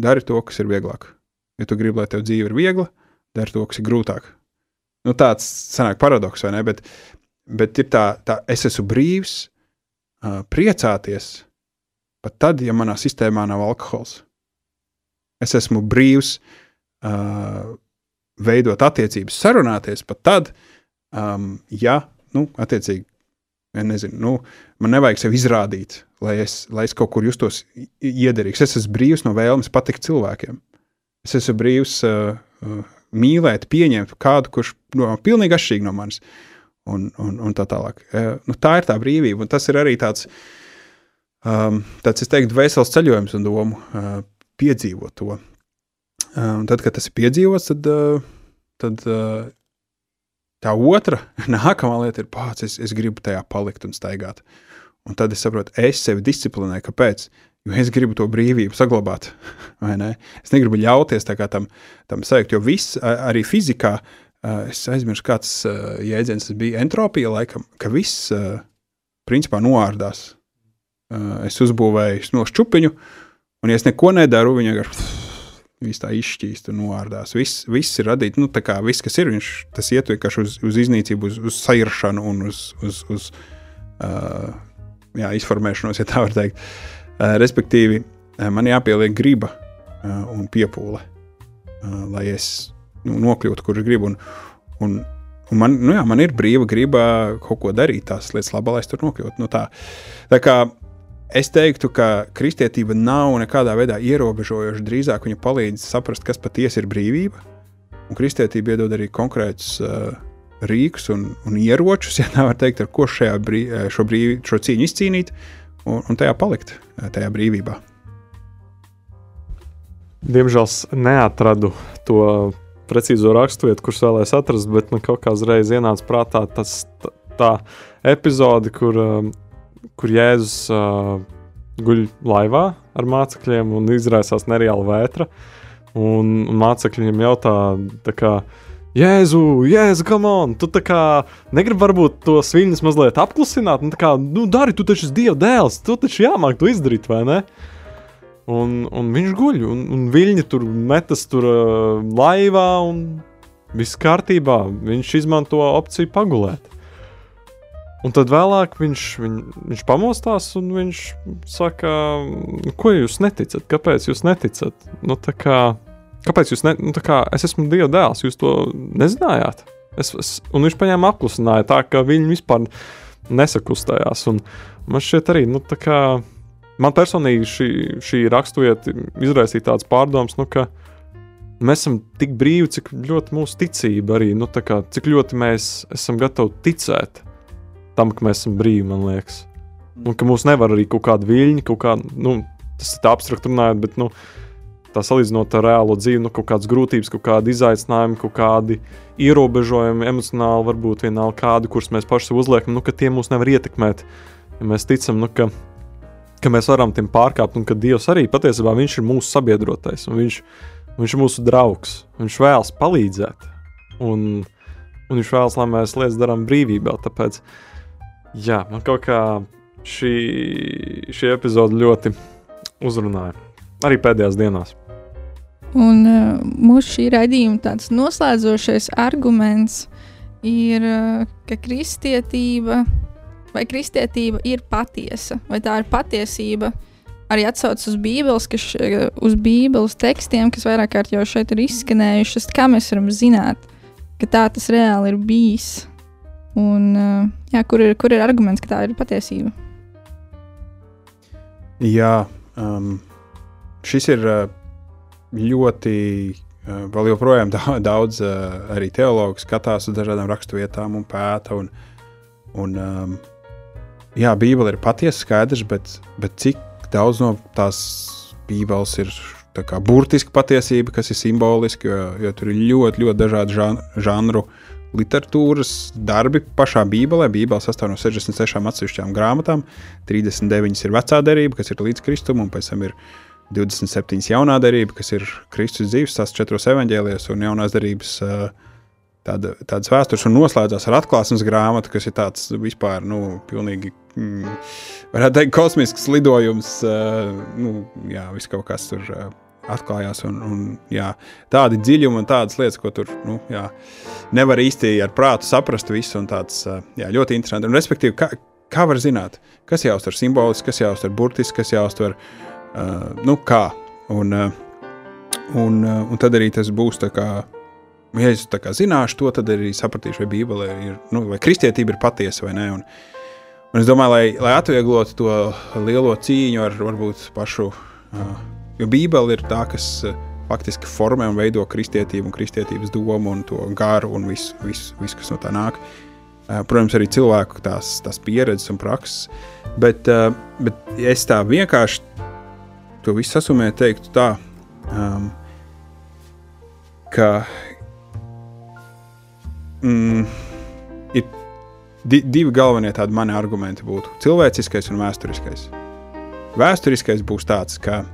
dari to, kas ir vieglāk. Ja tu gribi, lai tev dzīve ir viegla, dari to, kas ir grūtāk. Nu, tāds sanāk paradoks, vai ne? Bet, bet ir tā, tā, es esmu brīvs uh, priecāties pat tad, ja manā sistēmā nav alkohols. Es esmu brīvs uh, veidot attiecības, sarunāties pat tad, um, ja, nu, attiecīgi, ja nezinu, nu, man nevajag sevi izrādīt, lai es, lai es kaut kur justos iederīgs. Es esmu brīvs no vēlmes patikt cilvēkiem. Es esmu brīvs uh, uh, mīlēt, pieņemt kādu, kurš no, pilnīgi atšķirīgi no manis. Un, un, un tā tālāk. Uh, nu, tā ir tā brīvība, un tas ir arī tāds, um, tāds es teiktu, vesels ceļojums un domu uh, piedzīvot to. Un tad, kad tas ir piedzīvots, tad, uh, tad uh, tā otra, nākamā lieta ir pats, es, es gribu tajā palikt un staigāt. Un tad es saprotu, es sevi disciplinēju, kāpēc? Jo es gribu to brīvību saglabāt. Ne? Es negribu ļauties tam, tam sajūt, jo viss, arī fizikā, es aizmirsu, kāds jēdziens bija entropija, laikam, ka viss principā noārdās. Es uzbūvēju snošu čupiņu, un, ja es neko nedaru, viņa vienkārši viss tā izšķīst un noārdās. Viss, viss ir radīts, nu, tā kā viss, kas ir, viņš tas iet vienkārši uz, uz iznīcību, uz, uz sairšanu un uz, uz, uz uh, jā, izformēšanos, ja tā var teikt. Uh, respektīvi, uh, man jāpieliek griba uh, un piepūle, uh, lai es nu, nokļūtu, kur gribu. Un, un, un man, nu jā, man ir brīva griba kaut ko darīt, tās lietas labā, lai es tur nokļūtu. Nu, tā. tā kā es teiktu, ka kristietība nav nekādā veidā ierobežojoša. Drīzāk viņa palīdz saprast, kas patiesi ir brīvība. Un kristietība iedod arī konkrētus uh, rīkus un, un ieročus, ja tā var teikt, ar ko šajā brī, eh, šo, brīvi, šo cīņu izcīnīt. Un, un tajā palikt, tajā brīvībā. Diemžēl neatradu to precīzo raksturvietu, kurš vēlēs atrast, bet man kaut kā uzreiz ienāca prātā tas, tā, tā epizode, kur, um, kur Jēzus uh, guļ laivā ar mācekļiem un izraisās nereāla vētra. Un, un mācekļi viņam jautā, kā, Jēzu, Jēzu, come on! Tu tā kā negribi varbūt tos viļņus mazliet apklusināt, nu, kā, nu, dari, tu taču esi Dieva dēls, tu taču jāmāk to izdarīt, vai ne? Un, un viņš guļ, un, un viļņi tur metas tur uh, laivā, un viss kārtībā. Viņš izmanto opciju pagulēt. Un tad vēlāk viņš, viņ, viņš pamostās un viņš saka, ko jūs neticat? Kāpēc jūs neticat? Nu, kā, kāpēc jūs ne, nu, kā, es esmu Dieva dēls, jūs to nezinājāt? Es, es, un viņš paņēma apklusināja tā, ka viņi vispār nesakustējās. Un man šķiet arī, nu, kā Man personīgi šī, šī raksturvieta izraisīja tādas pārdomas, nu, ka mēs esam tik brīvi, cik ļoti mūsu ticība arī, nu, kā, cik ļoti mēs esam gatavi ticēt tam, ka mēs esam brīvi, man liekas. Un ka mūs nevar arī kaut kāda viļņa, kaut kā, nu, tas ir abstrakt runājot, bet, nu, tā salīdzinot ar reālo dzīvi, nu, kaut kādas grūtības, kaut kādi izaicinājumi, kaut kādi ierobežojumi, emocionāli, varbūt vienalga kādi, kurus mēs paši uzliekam, nu, ka tie mūs nevar ietekmēt. Ja mēs ticam, nu, ka ka mēs varam tiem pārkāpt, un ka Dievs arī patiesībā viņš ir mūsu sabiedrotais, un viņš, viņš ir mūsu draugs. Viņš vēlas palīdzēt, un, un viņš vēlas, lai mēs lietas darām brīvībā. Tāpēc, jā, man kaut kā šī, šī epizode ļoti uzrunāja. Arī pēdējās dienās. Un uh, mūsu šī raidījuma tāds noslēdzošais arguments ir, uh, ka kristietība vai kristietība ir patiesa, vai tā ir patiesība. Arī atsaucas uz Bībeles, kas, uz Bībeles tekstiem, kas vairāk kārt jau šeit ir izskanējušas. Kā mēs varam zināt, ka tā tas reāli ir bijis? Un, jā, kur, ir, kur ir arguments, ka tā ir patiesība? Jā, um, šis ir ļoti, vēl joprojām daudz arī teologu skatās uz dažādām raksturvietām un pēta. Un, un, um, jā, Bībele ir patiesa skaidrs, bet, bet cik daudz no tās Bībeles ir kā, burtiski patiesība, kas ir simboliski, jo, jo tur ir ļoti, ļoti dažādi žan, žanru literatūras darbi pašā Bībelē. Bībele sastāv no 66 atsevišķām grāmatām, 39 ir vecā derība, kas ir līdz Kristum, un pēc tam ir 27 jaunā derība, kas ir Kristus dzīves, tās četros evaņģēlijos un jaunās derības. Uh, tāda, tādas vēstures un noslēdzās ar atklāsmes grāmatu, kas ir tāds vispār, nu, pilnīgi, mm, varētu teikt, kosmisks lidojums. Nu, jā, viss kaut kas tur atklājās. Un, un, jā, tādi dziļumi un tādas lietas, ko tur nu, jā, nevar īsti ar prātu saprast. Visu, tāds, jā, ļoti interesanti. Un, respektīvi, kā, kā var zināt, kas jāuztver simboliski, kas jāuztver burtiski, kas jāuztver uh, nu, kā. Un, uh, un, uh, un tad arī tas būs tā kā ja es zināšu to, tad arī sapratīšu, vai Bībele ir, nu, vai kristietība ir patiesa vai nē. Un, un es domāju, lai, lai atvieglotu to lielo cīņu ar varbūt pašu, uh, jo Bībele ir tā, kas uh, faktiski formē un veido kristietību un kristietības domu un to garu un visu, visu, visu kas no tā nāk. Protams, arī cilvēku tās, tās pieredzes un prakses, bet, bet es tā vienkārši to visu sasumēju teiktu tā, um, ka mm, ir di divi galvenie tādi mani argumenti būtu cilvēciskais un vēsturiskais. Vēsturiskais būs tāds, ka,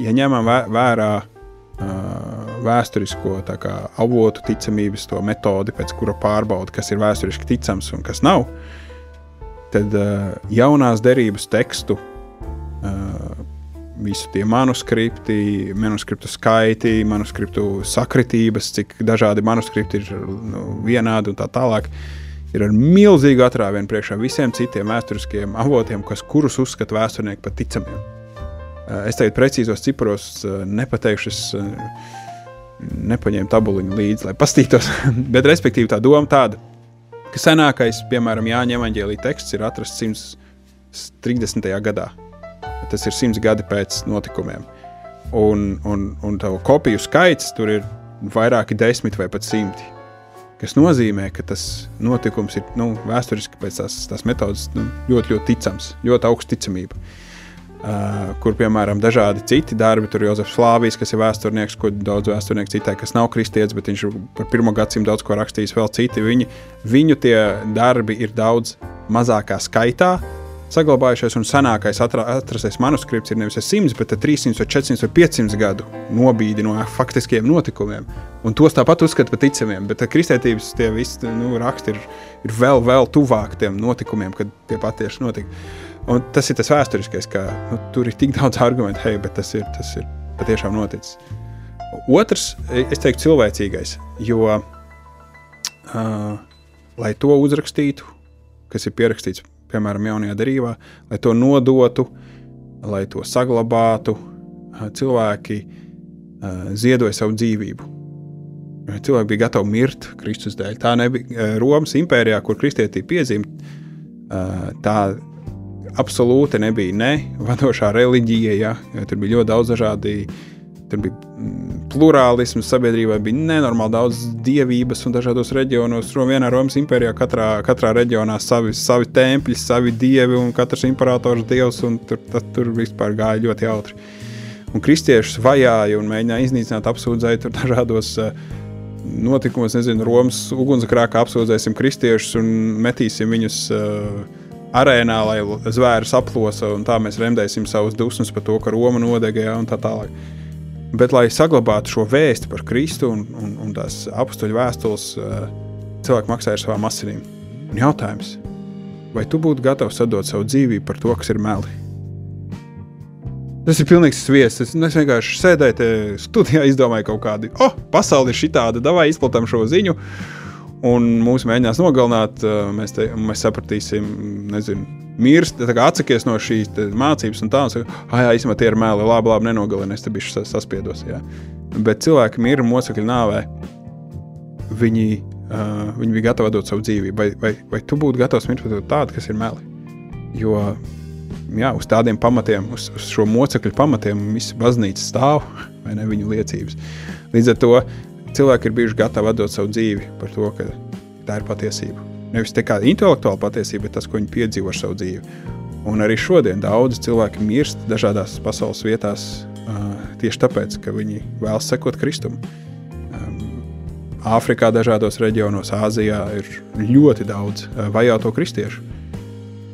ja ņemam vērā uh, vēsturisko kā, avotu ticamības to metodi, pēc kura pārbauda, kas ir vēsturiski ticams un kas nav, tad uh, jaunās derības tekstu uh, visi tie manuskripti, manuskriptu skaiti, manuskriptu sakritības, cik dažādi manuskripti ir nu, vienādi un tā tālāk. Ir ar milzīgu atrāvienu priekšā visiem citiem vēsturiskiem avotiem, kas, kurus uzskata vēsturnieki par ticamiem. Eh, es tagad precīzos ciparos eh, nepateikšu, es eh, nepaņēmu tabuliņu līdzi, lai pastītos. Bet, respektīvi, tā doma tāda, ka senākais, piemēram, Jāņa evanģēlī teksts ir atrasts 130. gadā tas ir simts gadi pēc notikumiem. Un, un, un tavu kopiju skaits tur ir vairāki desmit vai pat simti. kas nozīmē, ka tas notikums ir nu, vēsturiski pēc tās, tās metodas nu, ļoti, ļoti ticams, ļoti augsta ticamība. Uh, kur, piemēram, dažādi citi darbi, tur Jozefs Flāvijs, kas ir vēsturnieks, ko daudz vēsturnieku citai, kas nav kristietis, bet viņš ir par pirmo gadsimtu daudz ko rakstījis, vēl citi. Viņi, viņu tie darbi ir daudz mazākā skaitā, saglabājušies, un senākais atrastais manuskripts ir nevis 100, bet 300, vai 400 vai 500 gadu nobīdi no faktiskiem notikumiem. Un tos tāpat uzskata par ticamiem, bet kristietības tie visi nu, raksti ir, ir vēl, vēl tuvāk tiem notikumiem, kad tie patiesi notika. Un tas ir tas vēsturiskais, ka nu, tur ir tik daudz argumentu, hei, bet tas ir, tas ir patiešām noticis. Otrs, es teiktu, cilvēcīgais, jo, uh, lai to uzrakstītu, kas ir pierakstīts piemēram, jaunajā darbā, lai to nodotu, lai to saglabātu, cilvēki ziedoja savu dzīvību. Cilvēki bija gatavi mirt Kristus dēļ. Tā nebija Romas impērijā, kur kristietība piezīmē. Tā absolūti nebija ne vadošā reliģija, ja, tur bija ļoti daudz dažādu Tur bija plurālisms, sabiedrībā bija nenormāli daudz dievības un dažādos reģionos. Vienā Romas impērijā katrā, katrā reģionā savi, savi tempļi, savi dievi un katrs imperators dievs, un tur, tad, tur vispār gāja ļoti jautri. Un kristiešus vajāja un mēģināja iznīcināt, apsūdzēt tur dažādos uh, notikumos, nezinu, Romas ugunsgrēkā apsūdzēsim kristiešus un metīsim viņus uh, arēnā, lai zvērus aplosa, un tā mēs remdēsim savus dusmas par to, ka Roma nodega ja, un tā tālāk. Bet, lai saglabātu šo vēstu par Kristu un, un, un tās apstuļu vēstules, eh, cilvēki maksāja ar savām asinīm. Un jautājums, vai tu būtu gatavs sadot savu dzīvību par to, kas ir meli? Tas ir pilnīgs sviests. Es, es vienkārši sēdēju studijā, izdomāju kaut kādu, oh, pasaule ir šitāda, vai izplatām šo ziņu. Un mūsu mēģinās nogalināt, eh, mēs, te, mēs sapratīsim, nezinu, mirst, atsakies no šīs mācības, un tā, un saka, ah, jā, īstenībā tie ir meli, labi, labi, nenogalini, es te biju saspiedos. Jā. Bet cilvēki mirra mocekļu nāvē. Viņi, uh, viņi bija gatavi dot savu dzīvību. Vai, vai, vai tu būtu gatavs mirt par tādu, kas ir meli? Jo jā, uz tādiem pamatiem, uz, uz šo mocekļu pamatiem, visa baznīca stāv, vai ne viņu liecības. Līdz ar to cilvēki ir bijuši gatavi dot savu dzīvi par to, ka tā ir patiesība. Nevis tā kā intelektuāla patiesība, bet tas, ko viņi piedzīvo ar savu dzīvi. Un arī šodien daudz cilvēki mirst dažādās pasaules vietās uh, tieši tāpēc, ka viņi vēlas sekot Kristum. Um, Āfrikā, dažādos reģionos, Āzijā ir ļoti daudz uh, vajāto kristiešu.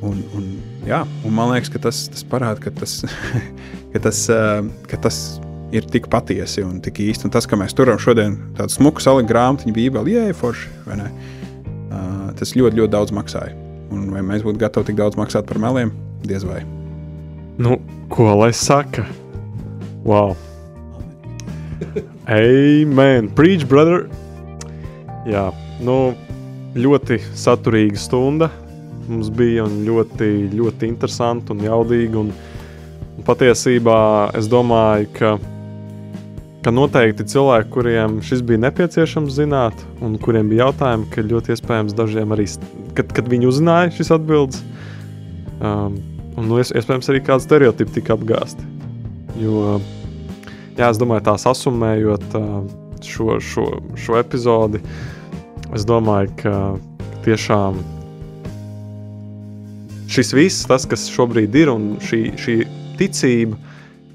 Un, un, jā, un man liekas, ka tas, tas parāda, ka tas, ka, tas, uh, ka tas ir tik patiesi un tik īsti. Un tas, ka mēs turam šodien tādu smuku saliku grāmatu, Bībeli, jē, forši? Tas ļoti, ļoti daudz maksāja. Un vai mēs būtu gatavi tik daudz maksāt par meliem? Diez vai. Nu, ko lai saka? Wow! Amen! Preach, brother! Jā, nu, ļoti saturīga stunda mums bija un ļoti, ļoti interesanti un jaudīgi. Un, un patiesībā es domāju, ka ka noteikti cilvēki, kuriem šis bija nepieciešams zināt, un kuriem bija jautājumi, ka ļoti iespējams dažiem arī, kad, kad viņi uzzināja šīs atbildes, um, un nu, iespējams arī kāds stereotipi tika apgāsti. Jo, jā, es domāju, tā sasumējot uh, šo, šo, šo epizodi, es domāju, ka tiešām šis viss, tas, kas šobrīd ir, un šī, šī ticība,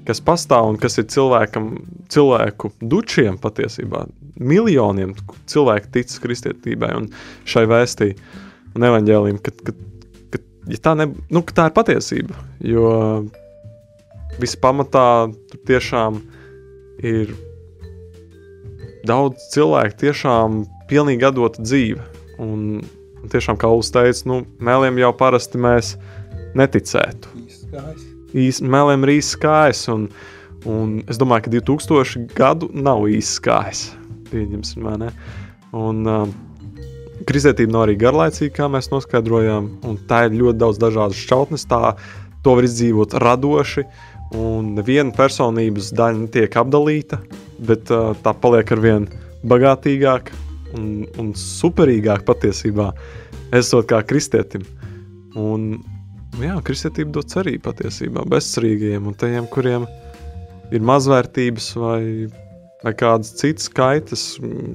kas pastāv un kas ir cilvēkam, cilvēku dučiem patiesībā. Miljoniem cilvēku tic kristietībai un šai vēstī un evaņģēlījumam, ka, ka, ka, ja tā, ne, nu, ka tā ir patiesība. Jo viss pamatā tur tiešām ir daudz cilvēku, tiešām pilnīgi atdota dzīve. Un, un tiešām, kā Ulas teica, nu, mēliem jau parasti mēs neticētu. Īsti īsti meliem ir īsts kājas. Un, un es domāju, ka 2000 gadu nav īsts kājas. Pieņemsim, vai ne? Un, uh, Kristētība nav arī garlaicīga, kā mēs noskaidrojām, un tā ir ļoti daudz dažādas šķautnes. Tā, to var izdzīvot radoši, un neviena personības daļa netiek apdalīta, bet uh, tā paliek ar vien bagātīgāka un, un superīgāka patiesībā, esot kā kristietim. Un jā, kristietība dod cerību patiesībā bezcerīgajiem un tajiem, kuriem ir mazvērtības vai, vai kādas citas kaitas,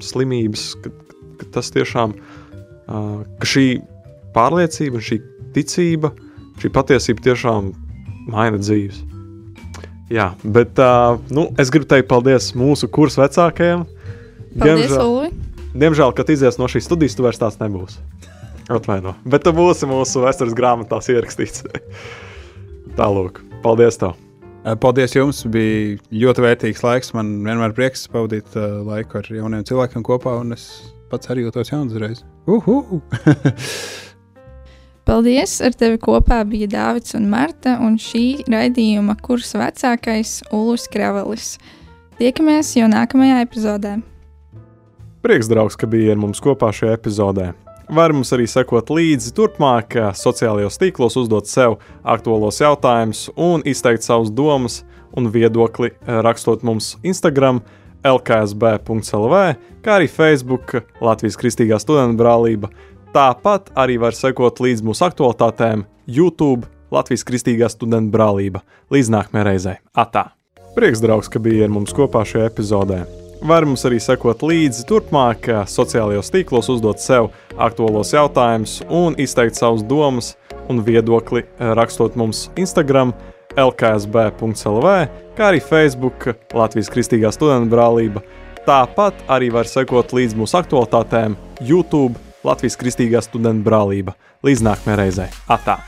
slimības, ka tas tiešām, ka šī pārliecība, šī ticība, šī patiesība tiešām maina dzīves. Jā, bet nu, es gribu teikt paldies mūsu kursu vecākajiem. Paldies, Ulu! Diemžēl, kad izies no šīs studijas, tu vairs tāds nebūsi. Atvaino. Bet tu būsi mūsu vēstures grāmatās ierakstīts. Tālāk, paldies tev! Paldies jums! Bija ļoti vērtīgs laiks. Man vienmēr prieks pavadīt uh, laiku ar jauniem cilvēkiem kopā, un es pats arī jūtos jauns uzreiz. Uhu! Paldies! Ar tevi kopā bija Dārvids un Marta, un šī raidījuma kursa vecākais Ulus Kravelis. Tiekamies jau nākamajā epizodē. Prieks, draugs, ka biji ar mums kopā šajā epizodē. Var mums arī sekot līdzi turpmāk, sociālajos tīklos, uzdot sev aktuālos jautājumus un izteikt savus domas un viedokli, rakstot mums Instagram, lksb.lv, kā arī Facebook, Latvijas Kristīgā studentu brālība. Tāpat arī var sekot līdzi mūsu aktualitātēm YouTube, Latvijas Kristīgā studentu brālība. Līdz nākamajai reizei! Atā! Prieks, draugs, ka biji ar mums kopā šajā epizodē! Var mums arī sekot līdzi turpmāk, sociālajos tīklos, uzdot sev aktuālos jautājumus un izteikt savus domas un viedokli, rakstot mums Instagram, lksb.lv, kā arī Facebook, Latvijas Kristīgā studentu brālība. Tāpat arī var sekot līdzi mūsu aktualitātēm YouTube, Latvijas Kristīgā studentu brālība. Līdz nākamajai reizei! Atā!